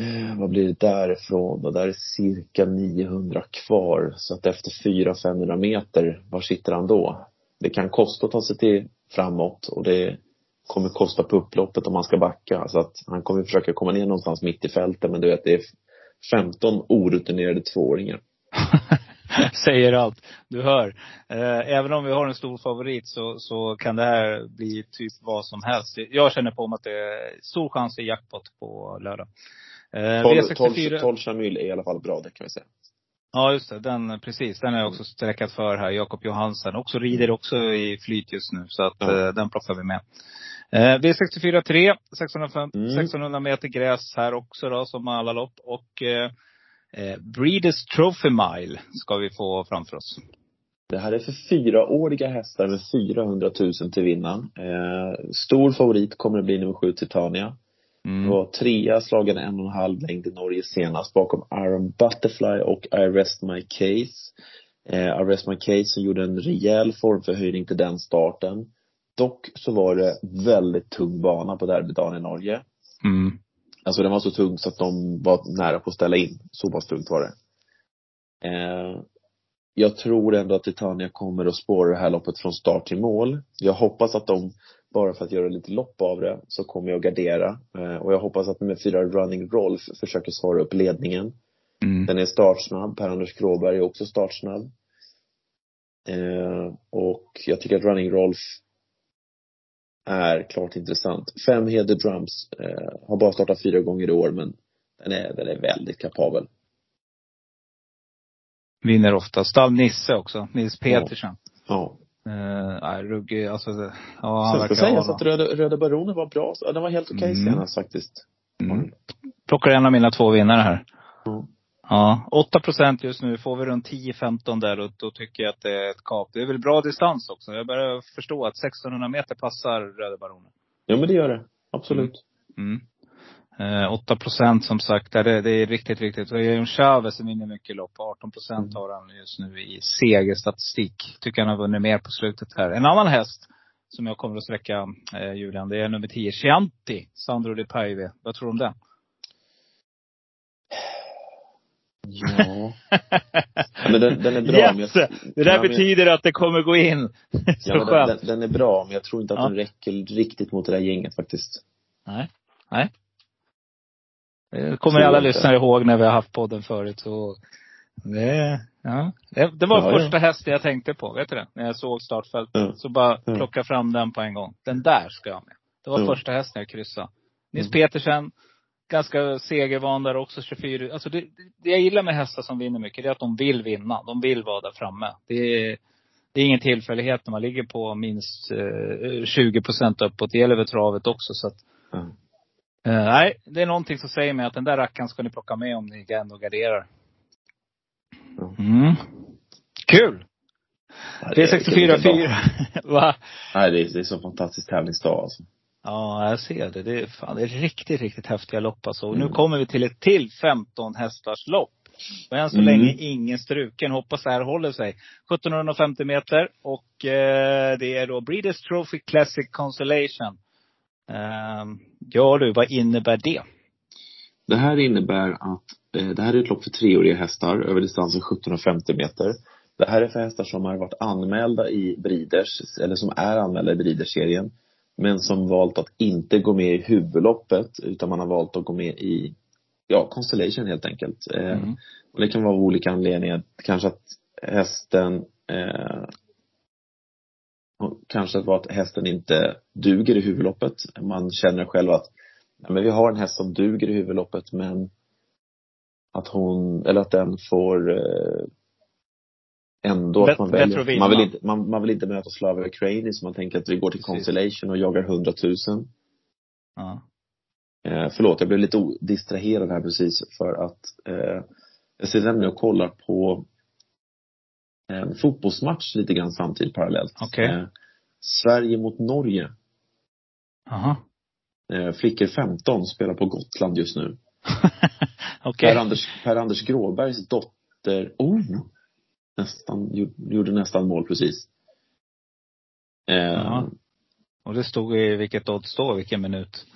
S2: Eh, vad blir det därifrån? Och där är cirka 900 kvar. Så att efter 400-500 meter, var sitter han då? Det kan kosta att ta sig till framåt och det kommer kosta på upploppet om han ska backa. Så att han kommer försöka komma ner någonstans mitt i fältet men du vet det är 15 orutinerade tvååringar.
S3: Säger allt. Du hör. Eh, även om vi har en stor favorit så, så kan det här bli typ vad som helst. Jag känner på mig att det är stor chans i jackpot på lördag. Eh,
S2: 12,
S3: V64.
S2: 12, 12 Chamil är i alla fall bra, det kan vi säga.
S3: Ja just det, den, precis. Den har jag också sträckat för här. Jakob Johansen. Också rider också i flyt just nu. Så att eh, den plockar vi med. Eh, V64 3, 605,
S2: Mm.
S3: 1600 meter gräs här också då som alla lopp. Och eh, eh, Breeders Trophy Mile ska vi få framför oss.
S2: Det här är för fyraåriga hästar med 400 000 till vinnaren. Eh, stor favorit kommer det bli nummer sju Titania.
S3: Mm.
S2: Var trea, slagen en och en halv längd i Norge senast bakom Iron Butterfly och I Rest My Case. Eh, I Rest My Case som gjorde en rejäl formförhöjning till den starten. Dock så var det väldigt tung bana på derbydagen i Norge.
S3: Mm.
S2: Alltså den var så tung så att de var nära på att ställa in. Så pass tungt var det. Eh, jag tror ändå att Titania kommer att spåra det här loppet från start till mål. Jag hoppas att de, bara för att göra lite lopp av det, så kommer jag gardera. Eh, och jag hoppas att med fyra Running Rolf försöker svara upp ledningen.
S3: Mm.
S2: Den är startsnabb. Per-Anders Kråberg är också startsnabb. Eh, och jag tycker att Running Rolf är klart intressant. Fem Heder Drums, eh, har bara startat fyra gånger i år men den är, den är väldigt kapabel.
S3: Vinner ofta. Stall Nisse också. Nils Petersen.
S2: Ja.
S3: Eh, nej, ruggig, alltså, ja han verkar
S2: sägas att Röda, Röda Baronen var bra. Ja, Den var helt okej
S3: Mm.
S2: senast faktiskt.
S3: Mm. Plockar en av mina två vinnare här.
S2: Mm.
S3: Ja, 8 procent just nu. Får vi runt 10-15 där och då tycker jag att det är ett kap. Det är väl bra distans också. Jag börjar förstå att 1600 meter passar Röda Baronen.
S2: Ja men det gör det. Absolut.
S3: Mm. Eh, 8 procent som sagt, det är, det är riktigt, riktigt. Och Jon Chavez som vinner mycket lopp. 18 procent
S2: Mm.
S3: har han just nu i segerstatistik. Tycker han har vunnit mer på slutet här. En annan häst som jag kommer att sträcka, eh, Julian, det är nummer 10, Chianti, Sandro Di Paive. Vad tror du om den?
S2: Ja. men den, den är bra.
S3: Yes!
S2: jag,
S3: Det där
S2: Ja,
S3: betyder att det kommer gå in. Så
S2: ja, den, den, den är bra, men jag tror inte att
S3: Ja.
S2: den räcker riktigt mot det där gänget faktiskt.
S3: Nej. Nej. Det kommer
S2: Tror
S3: alla lyssnare ihåg när vi har haft podden förut. Så det, ja. det, det var
S2: Ja, ja.
S3: första hästen jag tänkte på. Vet du det? När jag såg startfältet.
S2: Ja.
S3: Så bara
S2: Ja.
S3: plocka fram den på en gång. Den där ska jag med. Det var
S2: Ja.
S3: första hästen jag kryssade. Nils
S2: Mm.
S3: Petersen, ganska segervan där också, 24. Alltså det, det jag gillar med hästar som vinner mycket, det är att de vill vinna. De vill vara där framme. Det är, det är ingen tillfällighet när man ligger på minst eh, 20 procent uppåt. Det gäller väl travet också. Så att, Eh, nej, det är någonting som säger mig att den där rackaren ska ni plocka med om ni ändå garderar. Mm. Kul!
S2: Är-
S3: V64 4. Va?
S2: Nej, det är, det är så fantastisk tävlingsdag alltså.
S3: Ja, jag ser det. Det är, fan, det är riktigt, riktigt häftiga lopp alltså. Och nu
S2: Mm.
S3: kommer vi till ett till 15 hästars lopp. Och än så
S2: Mm.
S3: länge ingen struken. Hoppas det här håller sig. 1750 meter och eh, det är då Breeders Trophy Classic Constellation. Ehm, ja du, vad innebär det?
S2: Det här innebär att eh, det här är ett lopp för treåriga hästar över distansen 1750 meter. Det här är för hästar som har varit anmälda i Breeders, eller som är anmälda i Breeders-serien. Men som valt att inte gå med i huvudloppet, utan man har valt att gå med i, ja, Constellation helt enkelt. Eh,
S3: Mm.
S2: och det kan vara av olika anledningar. Kanske att hästen eh, och kanske att vara att hästen inte duger i huvudloppet. Man känner själv att ja, men vi har en häst som duger i huvudloppet men att hon, eller att den får eh, ändå
S3: Bättre-
S2: att man väljer. Man vill inte, man, man vill inte möta Slavia Crane så man tänker att vi går till
S3: Precis.
S2: Constellation och jagar 100 000.
S3: Ja.
S2: Eh, förlåt, jag blev lite distraherad här precis för att eh, jag sitter nämligen och kollar på en fotbollsmatch lite grann samtidigt parallellt.
S3: Okej.
S2: Eh, Sverige mot Norge.
S3: Jaha.
S2: Eh, flickor 15 spelar på Gotland just nu.
S3: Okej.
S2: Per-Anders per -Anders Gråbergs dotter, oh, nästan, gjo- gjorde nästan mål precis. Eh.
S3: Och det stod i vilket odds då, vilken minut?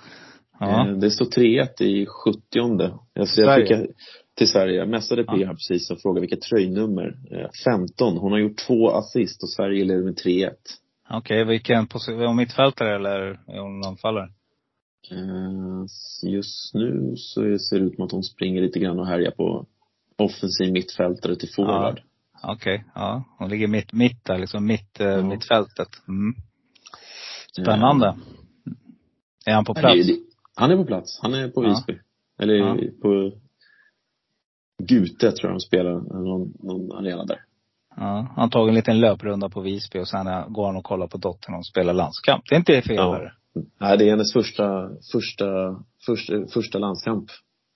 S3: Ja.
S2: eh, det står 3-1 i 70 jag, jag fick, till Sverige. Jag messade P
S3: Ja.
S2: här precis och frågade vilket tröjnummer. Eh, 15. Hon har gjort två assist och Sverige leder med 3-1.
S3: Okej, vilken position? Är hon mittfältare eller är hon anfallare?
S2: Eh, just nu så ser det ut som att hon springer lite grann och härjar på offensiv mittfältare till forward.
S3: Okej, ja. Hon ligger mitt, mitt där, liksom mitt, eh,
S2: Ja.
S3: mittfältet. Mm. Spännande. Är han på
S2: Eh,
S3: plats?
S2: Han är på plats. Han är på
S3: Ja.
S2: Visby. Eller
S3: Ja.
S2: på Gute tror jag de spelar, någon, någon arena där.
S3: Ja, han tagit en liten löprunda på Visby och sen eh, går han och kollar på dottern och spelar landskamp. Det är inte fel
S2: Ja.
S3: värre.
S2: Nej, det är hennes första, första, första, första landskamp.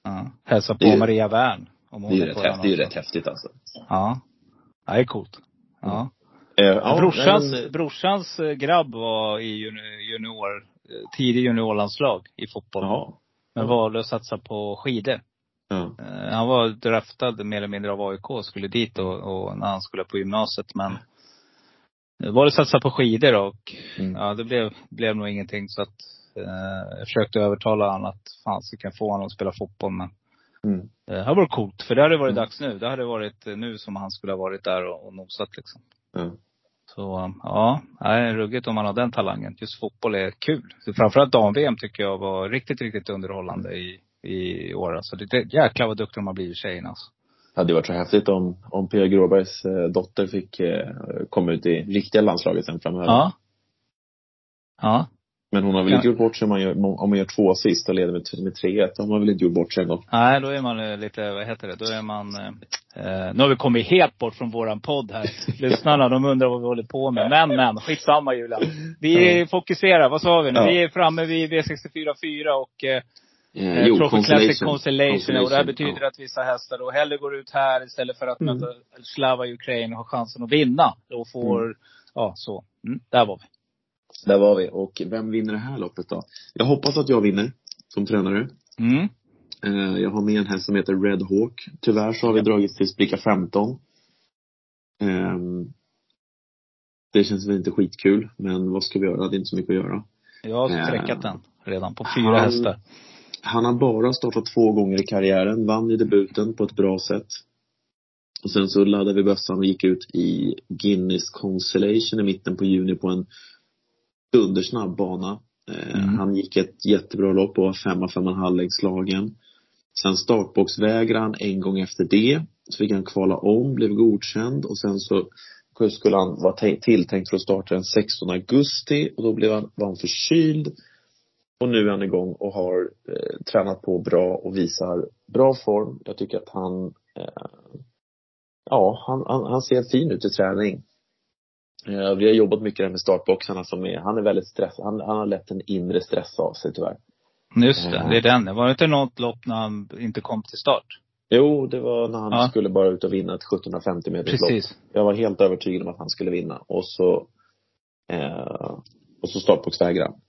S3: Ja. Hälsa på
S2: Det
S3: Maria Wern. Om hon
S2: Det är ju rätt, häftigt, det är rätt häftigt alltså.
S3: Ja. ja. Det är coolt. Ja.
S2: Eh, ja,
S3: brorsans,
S2: men-
S3: brorsans eh, grabb var i juni- junior, eh, tidig juniorlandslag i fotboll.
S2: Jaha.
S3: Men valde att satsa på skidor.
S2: Ja.
S3: Eh, Han var draftad mer eller mindre av AIK och skulle dit och, och när han skulle på gymnasiet men var det satsa på skidor och
S2: Mm.
S3: ja det blev, blev nog ingenting så att eh, jag försökte övertala honom att fan så kan få honom att spela fotboll men
S2: Mm.
S3: eh, det hade varit coolt för det hade varit
S2: Mm.
S3: dags nu. Det hade varit eh, nu som han skulle ha varit där och, och nosat liksom.
S2: Ja.
S3: Så ja, det är ruggigt om man har den talangen. Just fotboll är kul. Så framförallt dam-VM tycker jag var riktigt, riktigt underhållande i, i år. Alltså det, det, jäklar vad duktig de har blivit tjejerna alltså.
S2: Det hade varit så häftigt om, om Pia Gråbergs eh, dotter fick eh, komma ut i riktiga landslaget sen framöver.
S3: Ja. Ja.
S2: Men hon har väl inte gjort bort sig om man gör, om man gör två assist och leder med, med 3-1. Då har man väl inte gjort bort sig en gång.
S3: Nej, då är man eh, lite, vad heter det, då är man, eh, nu har vi kommit helt bort från våran podd här. Lyssnarna, de undrar vad vi håller på med. Men, men, skitsamma Julian. Vi fokuserar, vad sa vi nu?
S2: Ja.
S3: Vi är framme vid V64 och eh,
S2: Eh,
S3: Eh,
S2: jo,
S3: Trophy Classic
S2: Constellation.
S3: Constellation. Och det här betyder
S2: ja.
S3: att vissa hästar då hellre går ut här istället för att
S2: Mm.
S3: möta Slava Ukraina och har chansen att vinna. Och får,
S2: Mm.
S3: ja så. Mm, där var vi.
S2: Där var vi. Och vem vinner det här loppet då? Jag hoppas att jag vinner som tränare.
S3: Mm.
S2: Eh, jag har med en häst som heter Red Hawk. Tyvärr så har vi dragit till spricka 15. Ehm, det känns väl inte skitkul, men vad ska vi göra? Det är inte så mycket att göra.
S3: Jag har
S2: Eh,
S3: sträckat den redan på fyra
S2: han-
S3: hästar.
S2: Han har bara startat två gånger i karriären, vann i debuten på ett bra sätt. Och sen så laddade vi bössan och gick ut i Guinness Constellation i mitten på juni på en dundersnabb bana. Eh,
S3: Mm.
S2: Han gick ett jättebra lopp och var femma, fem och en halv slagen. Sen startboxvägrade han en gång efter det. Så fick han kvala om, blev godkänd och sen så skulle han vara tilltänkt för att starta den 16 augusti och då blev han, var han förkyld. Och nu är han igång och har eh, tränat på bra och visar bra form. Jag tycker att han, eh, ja, han, han, han ser fin ut i träning. Eh, vi har jobbat mycket med startboxarna som är, han är väldigt stressad, han, han har lätt en inre stress av sig tyvärr.
S3: Just det,
S2: Eh.
S3: det är den. Var det inte något lopp när han inte kom till start?
S2: Jo, det var när han
S3: Ja.
S2: skulle bara ut och vinna ett 1750 meters lopp.
S3: Precis.
S2: Jag var helt övertygad om att han skulle vinna och så, eh, och så startboxvägrade han.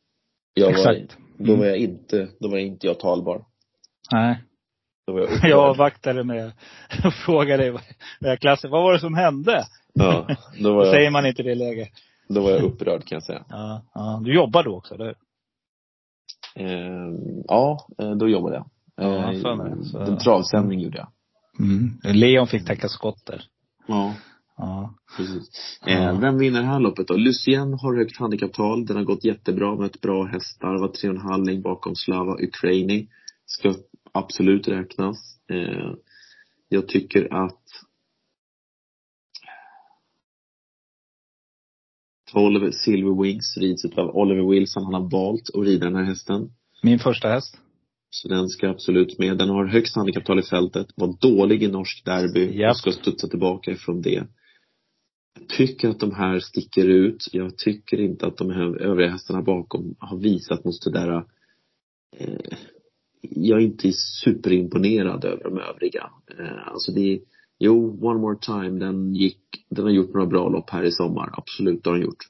S2: Jag var,
S3: Exakt.
S2: Då
S3: Mm.
S2: var jag inte, då var inte jag talbar.
S3: Nej.
S2: Då var jag.
S3: Jag avvaktade med att fråga dig vad, klassen, vad var det som hände?
S2: Ja, då
S3: Då
S2: var
S3: säger
S2: jag,
S3: man inte i det läget.
S2: då var jag upprörd kan jag säga.
S3: Ja, ja. Du jobbar då också, eller
S2: Eh, ja, eh, då jobbade jag.
S3: Ja,
S2: Eh,
S3: för mig. Så-
S2: En travsändning gjorde jag.
S3: mm. Leon fick täcka skott där.
S2: Ja,
S3: Ja.
S2: precis. Eh, vem vinner det här loppet då? Lucien har högt handikapptal. Den har gått jättebra med ett bra hästar. Var tre och en halv längd bakom Slava Ukraini. Ska absolut räknas. Eh, jag tycker att 12 Silver Wings rids av Oliver Wilson. Han har valt att rida den här hästen.
S3: Min första häst.
S2: Så den ska absolut med. Den har högst handikapptal i fältet. Var dålig i norsk derby.
S3: Japp.
S2: Och ska studsa tillbaka ifrån det. Tycker att de här sticker ut. Jag tycker inte att de här övriga hästarna bakom har visat mot det där eh, jag är inte superimponerad över de övriga. Eh, alltså det, Jo, One More Time, den gick, den har gjort några bra lopp här i sommar. Absolut, det har den gjort.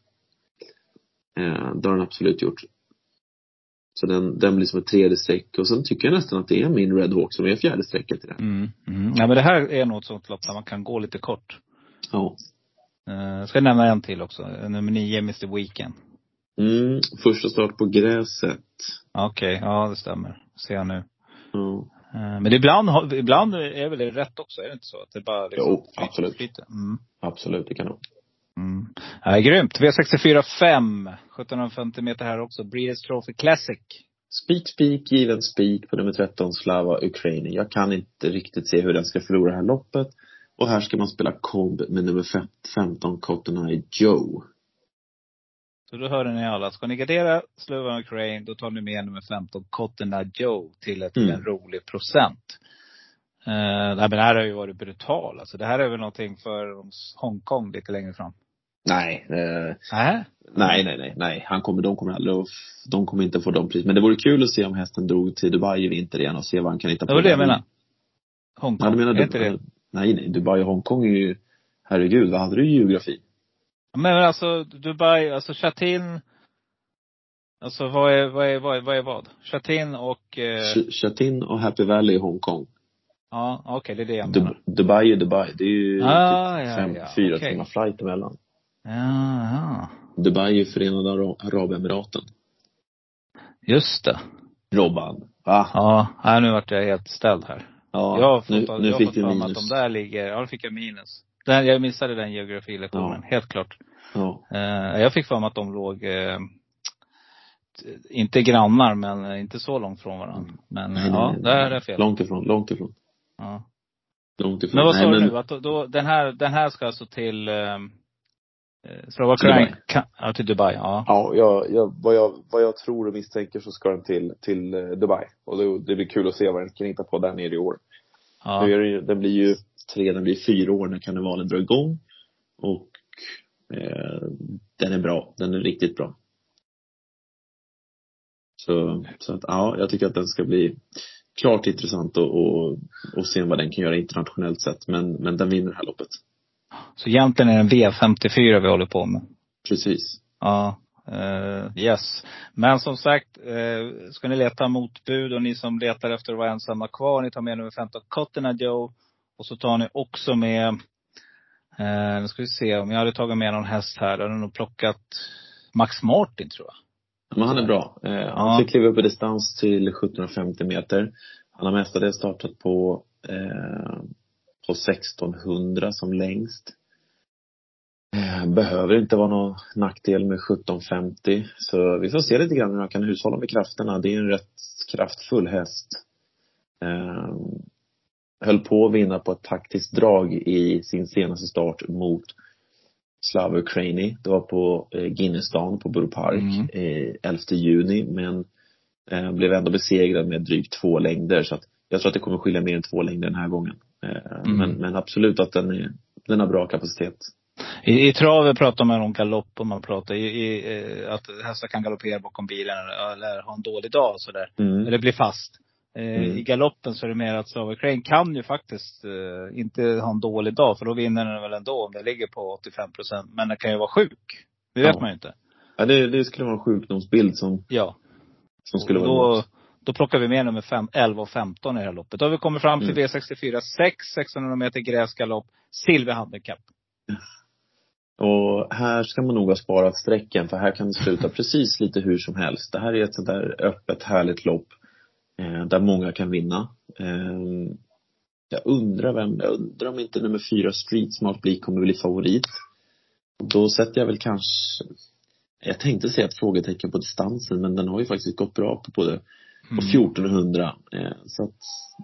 S2: Eh, det har den absolut gjort. Så den, den blir som ett tredje streck och sen tycker jag nästan att det är min Red Hawk som är fjärde strecket i det.
S3: Mm. Mm. Ja men det här är nog ett sånt lopp där man kan gå lite kort.
S2: Ja.
S3: Uh, ska jag nämna en till också. Nummer nio, Mr Weekend.
S2: Mm, första start på gräset.
S3: Okej, ja det stämmer. Ser jag nu.
S2: Ja.
S3: Eh, Men ibland, ibland är väl det rätt också, är det inte så? Att det bara liksom
S2: Jo,
S3: flyter-
S2: absolut.
S3: flyter? Mm.
S2: Absolut, det kan nog.
S3: Mm. Ja, grymt. V64 5. 1750 meter här också. Breeders Trophy Classic.
S2: Spik, spik, given spik på nummer 13, Slava Ukraini. Jag kan inte riktigt se hur den ska förlora det här loppet. Och här ska man spela komb med nummer fem- 15, Cotton Eye Joe.
S3: Så då hörde ni alla. Ska ni gardera Slovan Ukraine, då tar ni med nummer 15, Cotton Eye Joe, till ett,
S2: Mm.
S3: en rolig procent. Uh, nej, men det här har ju varit brutal. Alltså, det här är väl någonting för Hongkong lite längre fram.
S2: Nej, eh,
S3: Nej.
S2: nej, nej, nej, nej. Han kommer, de kommer aldrig att, de kommer inte få de pris. Men det vore kul att se om hästen drog till Dubai i vinter igen och se vad han kan hitta på.
S3: Det var det jag menade. Hongkong.
S2: Ja, menar
S3: är inte det?
S2: Nej, nej. Dubai och Hongkong är ju, herregud, vad hade du i geografi?
S3: Men alltså Dubai, alltså Chatin. Alltså vad är, vad är, vad är, vad är vad? Chatin och, eh,
S2: Ch- Chatin och Happy Valley i Hongkong.
S3: ja okej det är det jag menar.
S2: Dub- Dubai är Dubai. Det är ju
S3: Ah,
S2: typ
S3: ja,
S2: fem,
S3: ja,
S2: fyra
S3: okej.
S2: timmar flight emellan.
S3: Ja, ja.
S2: Dubai är Förenade Ara- Arabemiraten.
S3: Just det.
S2: Robban. Va?
S3: Ja, nu vart jag helt ställd här.
S2: Ja,
S3: jag har fått,
S2: nu,
S3: jag
S2: nu
S3: har
S2: fick
S3: fått
S2: du
S3: mig att
S2: minus.
S3: de där ligger, ja då fick jag minus. Den, jag missade den geografilektionen,
S2: Ja.
S3: helt klart.
S2: Ja.
S3: Eh, jag fick för mig att de låg, t- inte grannar men inte så långt från varandra. Men
S2: Mm. Nej, nej,
S3: ja,
S2: nej,
S3: där
S2: nej.
S3: är det fel.
S2: Långt ifrån, långt ifrån.
S3: Ja.
S2: Långt ifrån.
S3: Men vad sa du nu? Att då, då, den här, den här ska alltså till, eh, eh, Slova
S2: Till Dubai.
S3: Crane? Ka- Ja, till Dubai, ja.
S2: Ja, jag, jag, vad, jag, vad jag tror och misstänker så ska den till, till eh, Dubai. Och det, det blir kul att se vad den kan hitta på där nere i år.
S3: ja.
S2: Nu den blir ju tre, den blir fyra år när karnevalen drar igång. Och eh, den är bra. Den är riktigt bra. Så, så att ja, jag tycker att den ska bli klart intressant och, och, och se vad den kan göra internationellt sett. Men, men den vinner det här loppet.
S3: Så egentligen är det en V54 vi håller på med.
S2: Precis.
S3: Ja, eh, yes. Men som sagt, eh, ska ni leta motbud och ni som letar efter att vara ensamma kvar, ni tar med nummer 15 Cotton Joe. Och så tar ni också med, eh, nu ska vi se, om jag hade tagit med någon häst här, då hade jag nog plockat Max Martin tror jag.
S2: Men han är bra.
S3: Ja.
S2: Han fick kliva upp i distans till 1750 meter. Han har mestadels startat på, på 1600 som längst. Eh, behöver inte vara någon nackdel med 1750. Så vi får se lite grann hur han kan hushålla med krafterna. Det är en rätt kraftfull häst. Eh, höll på att vinna på ett taktiskt drag i sin senaste start mot Slava Ukraini. Det var på eh, Guinnessdagen på Borough Park
S3: Mm.
S2: eh, 11 juni men blev ändå besegrad med drygt två längder så att jag tror att det kommer skilja mer än två längder den här gången. Eh,
S3: Mm.
S2: men, men absolut att den är, den har bra kapacitet.
S3: I, i travet pratar man om galopp och man pratar i, i, eh, att hästar kan galoppera bakom bilen eller, ha en dålig dag sådär.
S2: Mm.
S3: Eller bli fast. Eh,
S2: Mm.
S3: I galoppen så är det mer att Slava Crane kan ju faktiskt eh, inte ha en dålig dag. För då vinner den väl ändå om det ligger på 85 procent. Men den kan ju vara sjuk. Det vet
S2: Ja.
S3: man ju inte.
S2: Ja, det, det skulle vara en sjukdomsbild som,
S3: Ja.
S2: som skulle
S3: och
S2: vara emot.
S3: Då plockar vi med nummer fem, 11 och 15 i det här loppet. Då har vi kommit fram till
S2: Mm.
S3: V64 6, 1600 meter gräsgalopp, Silver Handicap.
S2: Och här ska man nog ha sparat strecken för här kan det sluta precis lite hur som helst. Det här är ett sånt där öppet härligt lopp eh, där många kan vinna. Eh, jag undrar vem, jag undrar om inte nummer fyra Street Smart Bleak kommer bli favorit. Då sätter jag väl kanske, jag tänkte säga ett frågetecken på distansen men den har ju faktiskt gått bra på både på 1400. Eh, så att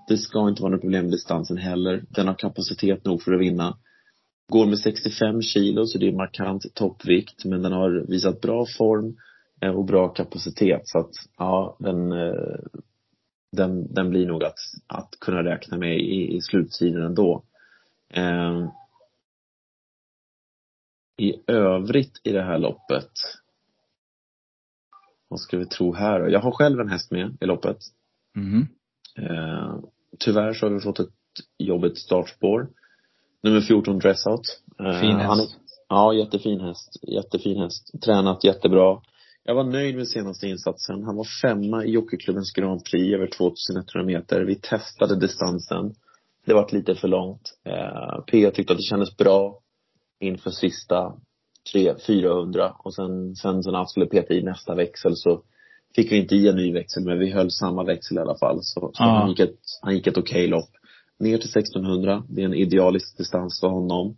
S2: det ska inte vara något problem med distansen heller. Den har kapacitet nog för att vinna. Går med 65 kilo så det är markant toppvikt men den har visat bra form eh, och bra kapacitet så att ja, den, eh, den, den blir nog att, att kunna räkna med i, i slutsidan ändå. Eh, I övrigt i det här loppet vad ska vi tro här då? Jag har själv en häst med i loppet.
S3: Mm.
S2: Eh, tyvärr så har vi fått ett jobbigt startspår. Nummer 14 Dressout. Eh,
S3: Fin
S2: han
S3: häst.
S2: Ja, jättefin häst. Jättefin häst. Tränat jättebra. Jag var nöjd med senaste insatsen. Han var femma i Jockeyklubbens Grand Prix över 2100 meter. Vi testade distansen. Det var lite för långt. Eh, P tyckte att det kändes bra inför sista 300-400 och sen, sen så när han skulle peta i nästa växel så fick vi inte i en ny växel men vi höll samma växel i alla fall. Så, så han gick ett, han gick ett okej lopp. Ner till 1600. Det är en idealisk distans för honom.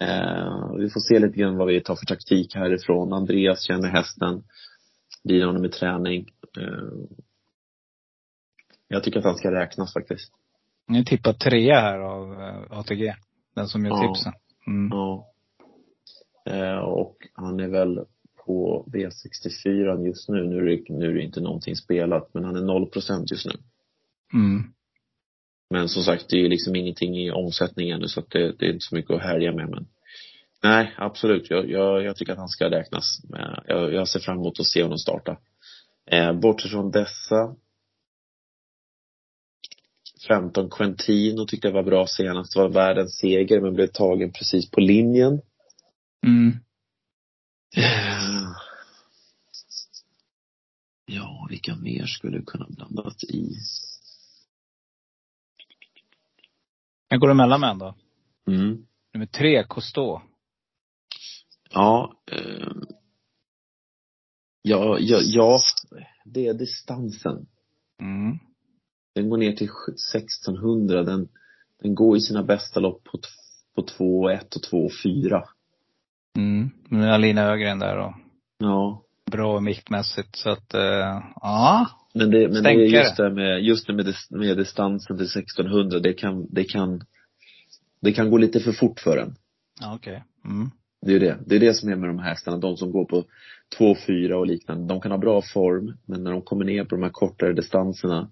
S2: Eh, vi får se lite grann vad vi tar för taktik härifrån. Andreas känner hästen. Blir honom i träning. Eh, jag tycker att han ska räknas faktiskt.
S3: Nu tippar trea här av eh, ATG. Den som gör
S2: Ja.
S3: tipsen. Mm.
S2: Ja. Eh, och han är väl på V64 just nu. Nu är, det, nu är det inte någonting spelat, men han är 0% just nu.
S3: Mm.
S2: Men som sagt, det är liksom ingenting i omsättning ännu så att det, det är inte så mycket att härja med men Nej, absolut. Jag, jag, jag tycker att han ska räknas. Eh, Jag, jag ser fram emot att se honom starta. Eh, bortsett från dessa 15 Quentino tyckte jag var bra senast. Det var världens seger men blev tagen precis på linjen.
S3: Mm.
S2: Eh, Ja, vilka mer skulle kunna blandat i?
S3: Jag går emellan med en då.
S2: Mm.
S3: Nummer tre, Cousteau.
S2: Ja, eh, ja, ja, ja, det är distansen.
S3: Mm.
S2: Den går ner till 1600. Den, den går i sina bästa lopp på, på 2,1 och 2,4.
S3: Mm. Nu är Alina Ögren där och
S2: Ja.
S3: bra miktmässigt. Så att, eh, ja.
S2: Men det, men det är
S3: Stänkare.
S2: just det med, just det med, dis- med distansen till 1600. Det kan, det kan, det kan gå lite för fort för en.
S3: Ja, okej. Mm.
S2: Det är det. Det är det som är med de här hästarna. De som går på 2-4 och liknande. De kan ha bra form, men när de kommer ner på de här kortare distanserna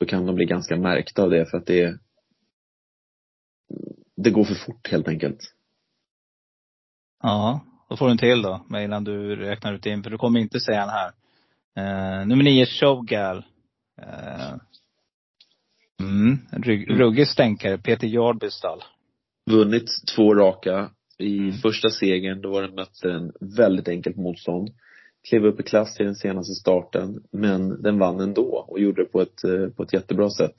S2: då kan de bli ganska märkta av det för att det det går för fort helt enkelt.
S3: Ja, då får du en till då, men innan du räknar ut in, för du kommer inte säga den här. Eh, nummer nio, Showgal. Eh, mm, rygg, ruggig stänkare, Peter Jardbys stall.
S2: Vunnit två raka. I
S3: Mm.
S2: första segern, då var den mötte en väldigt enkelt motstånd. Klev upp i klass i den senaste starten, men den vann ändå och gjorde det på ett, eh, på ett jättebra sätt.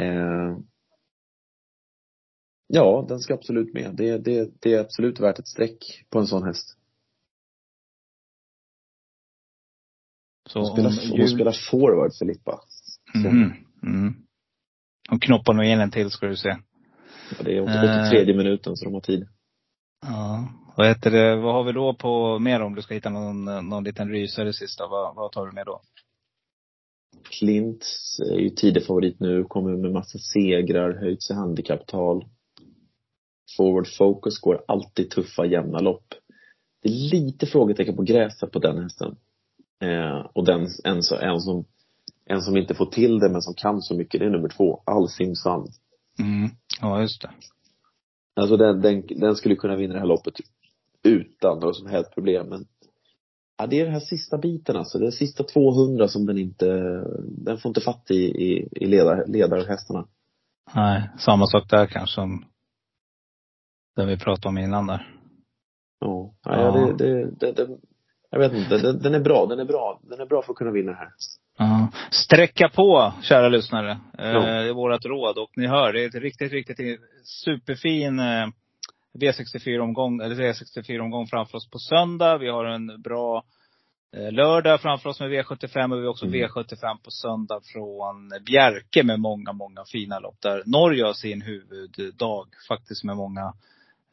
S2: Eh, ja, den ska absolut med. Det, det, det är absolut värt ett streck på en sån häst.
S3: Så
S2: Hon spelar,
S3: om
S2: hon
S3: jul-
S2: spelar forward, Filippa.
S3: Mhm, mm. Och knoppar nog in en till ska du se.
S2: Ja, Det är
S3: Eh.
S2: 83 minuten så de har tid.
S3: Ja. Vad heter det, vad har vi då på mer om du ska hitta någon, någon liten rysare sista? Vad, vad tar du med då?
S2: Klint är ju tidig favorit nu, kommer med massa segrar, höjt sig handikapptal. Forward Focus går alltid tuffa, jämna lopp. Det är lite frågetecken på gräset på den hästen. Eh, och den, en, en, som, en som inte får till det men som kan så mycket, det är nummer två, Alsim Sun.
S3: Mm. Ja, just det.
S2: Alltså den, den, den skulle kunna vinna det här loppet utan några som helst problem men Ja, det är den här sista biten alltså. Det är sista 200 som den inte, den får inte fatt i, i, i ledar, ledarhästarna.
S3: Nej, samma sak där kanske som den vi pratade om innan där.
S2: Ja, ja. Det, det, det, det, jag vet inte, den, den är bra, den är bra, den är bra för att kunna vinna här.
S3: Ja. Sträcka på, kära lyssnare. Eh,
S2: Ja.
S3: Det är vårt råd. Och ni hör, det är ett riktigt, riktigt superfin eh, V64-omgång, eller V64-omgång framför oss på söndag. Vi har en bra eh, lördag framför oss med V75 och vi har också
S2: Mm.
S3: V75 på söndag från Bjerke med många, många fina lopp. Där Norge har sin huvuddag faktiskt med många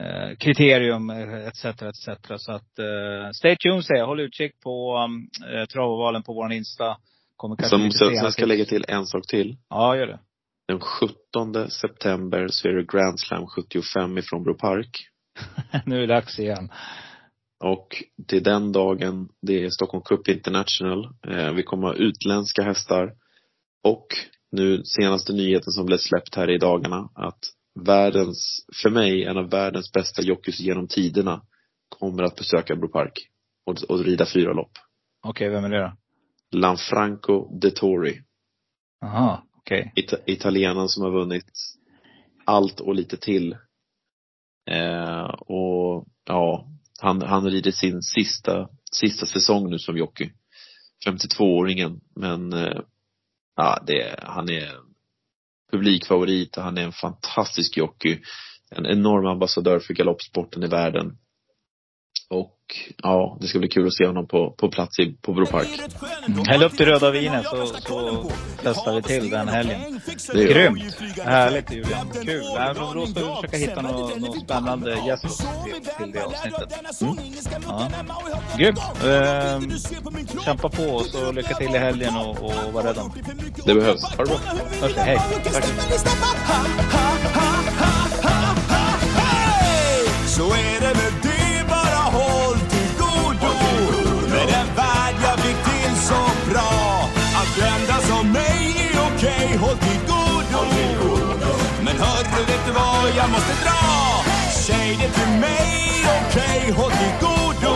S3: eh, kriterium etc. etc. Så att eh, stay tuned säger jag. Håll utkik på eh, travovalen på våran Insta. Kommer kanske
S2: Som, sen, sen ska jag lägga till en sak till.
S3: Ja, gör det.
S2: Den 17 september så är det Grand Slam 75 ifrån Bro Park.
S3: nu är det dags igen.
S2: Och till den dagen, det är Stockholm Cup International. Eh, vi kommer ha utländska hästar. Och nu senaste nyheten som blev släppt här i dagarna att världens, för mig, en av världens bästa jockeys genom tiderna kommer att besöka Bro Park och, och rida fyra lopp.
S3: Okej, vem är det då?
S2: Lanfranco Dettori.
S3: Jaha, okej.
S2: Ita- italienaren som har vunnit allt och lite till. Eh, och ja, han, han rider sin sista, sista säsong nu som jockey. 52-åringen. Men eh, ja, det, han är publikfavorit och han är en fantastisk jockey. En enorm ambassadör för galoppsporten i världen. Och ja, det ska bli kul att se honom på, på plats i, på Bro Park.
S3: Mm. Häll upp det röda vinet så, så testar vi till den helgen.
S2: Det.
S3: Grymt! Härligt Julian. Kul. Nej, men då ska vi försöka hitta någon, någon spännande gäst till, till det avsnittet. Mm. Ja. Grymt! Ehm, kämpa på och så lycka till i helgen och, och var rädd om
S2: Det behövs. Ha det bra.
S3: Hörs. Hej! Tack!
S4: Så är det med det, håll till godo. Med den värld jag fick till så bra. Att enda som mig är okej, håll till godo. Men hörru, vet du vad? Jag måste dra? Säg det till mig, okej, håll till godo.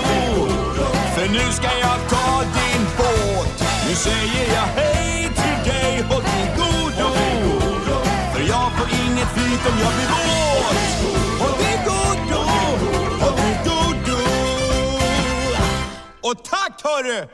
S4: För nu ska jag ta din båt. Nu säger jag hej till dig, håll till godo. För jag får inget flyt om jag blir våt. Och tack hörru!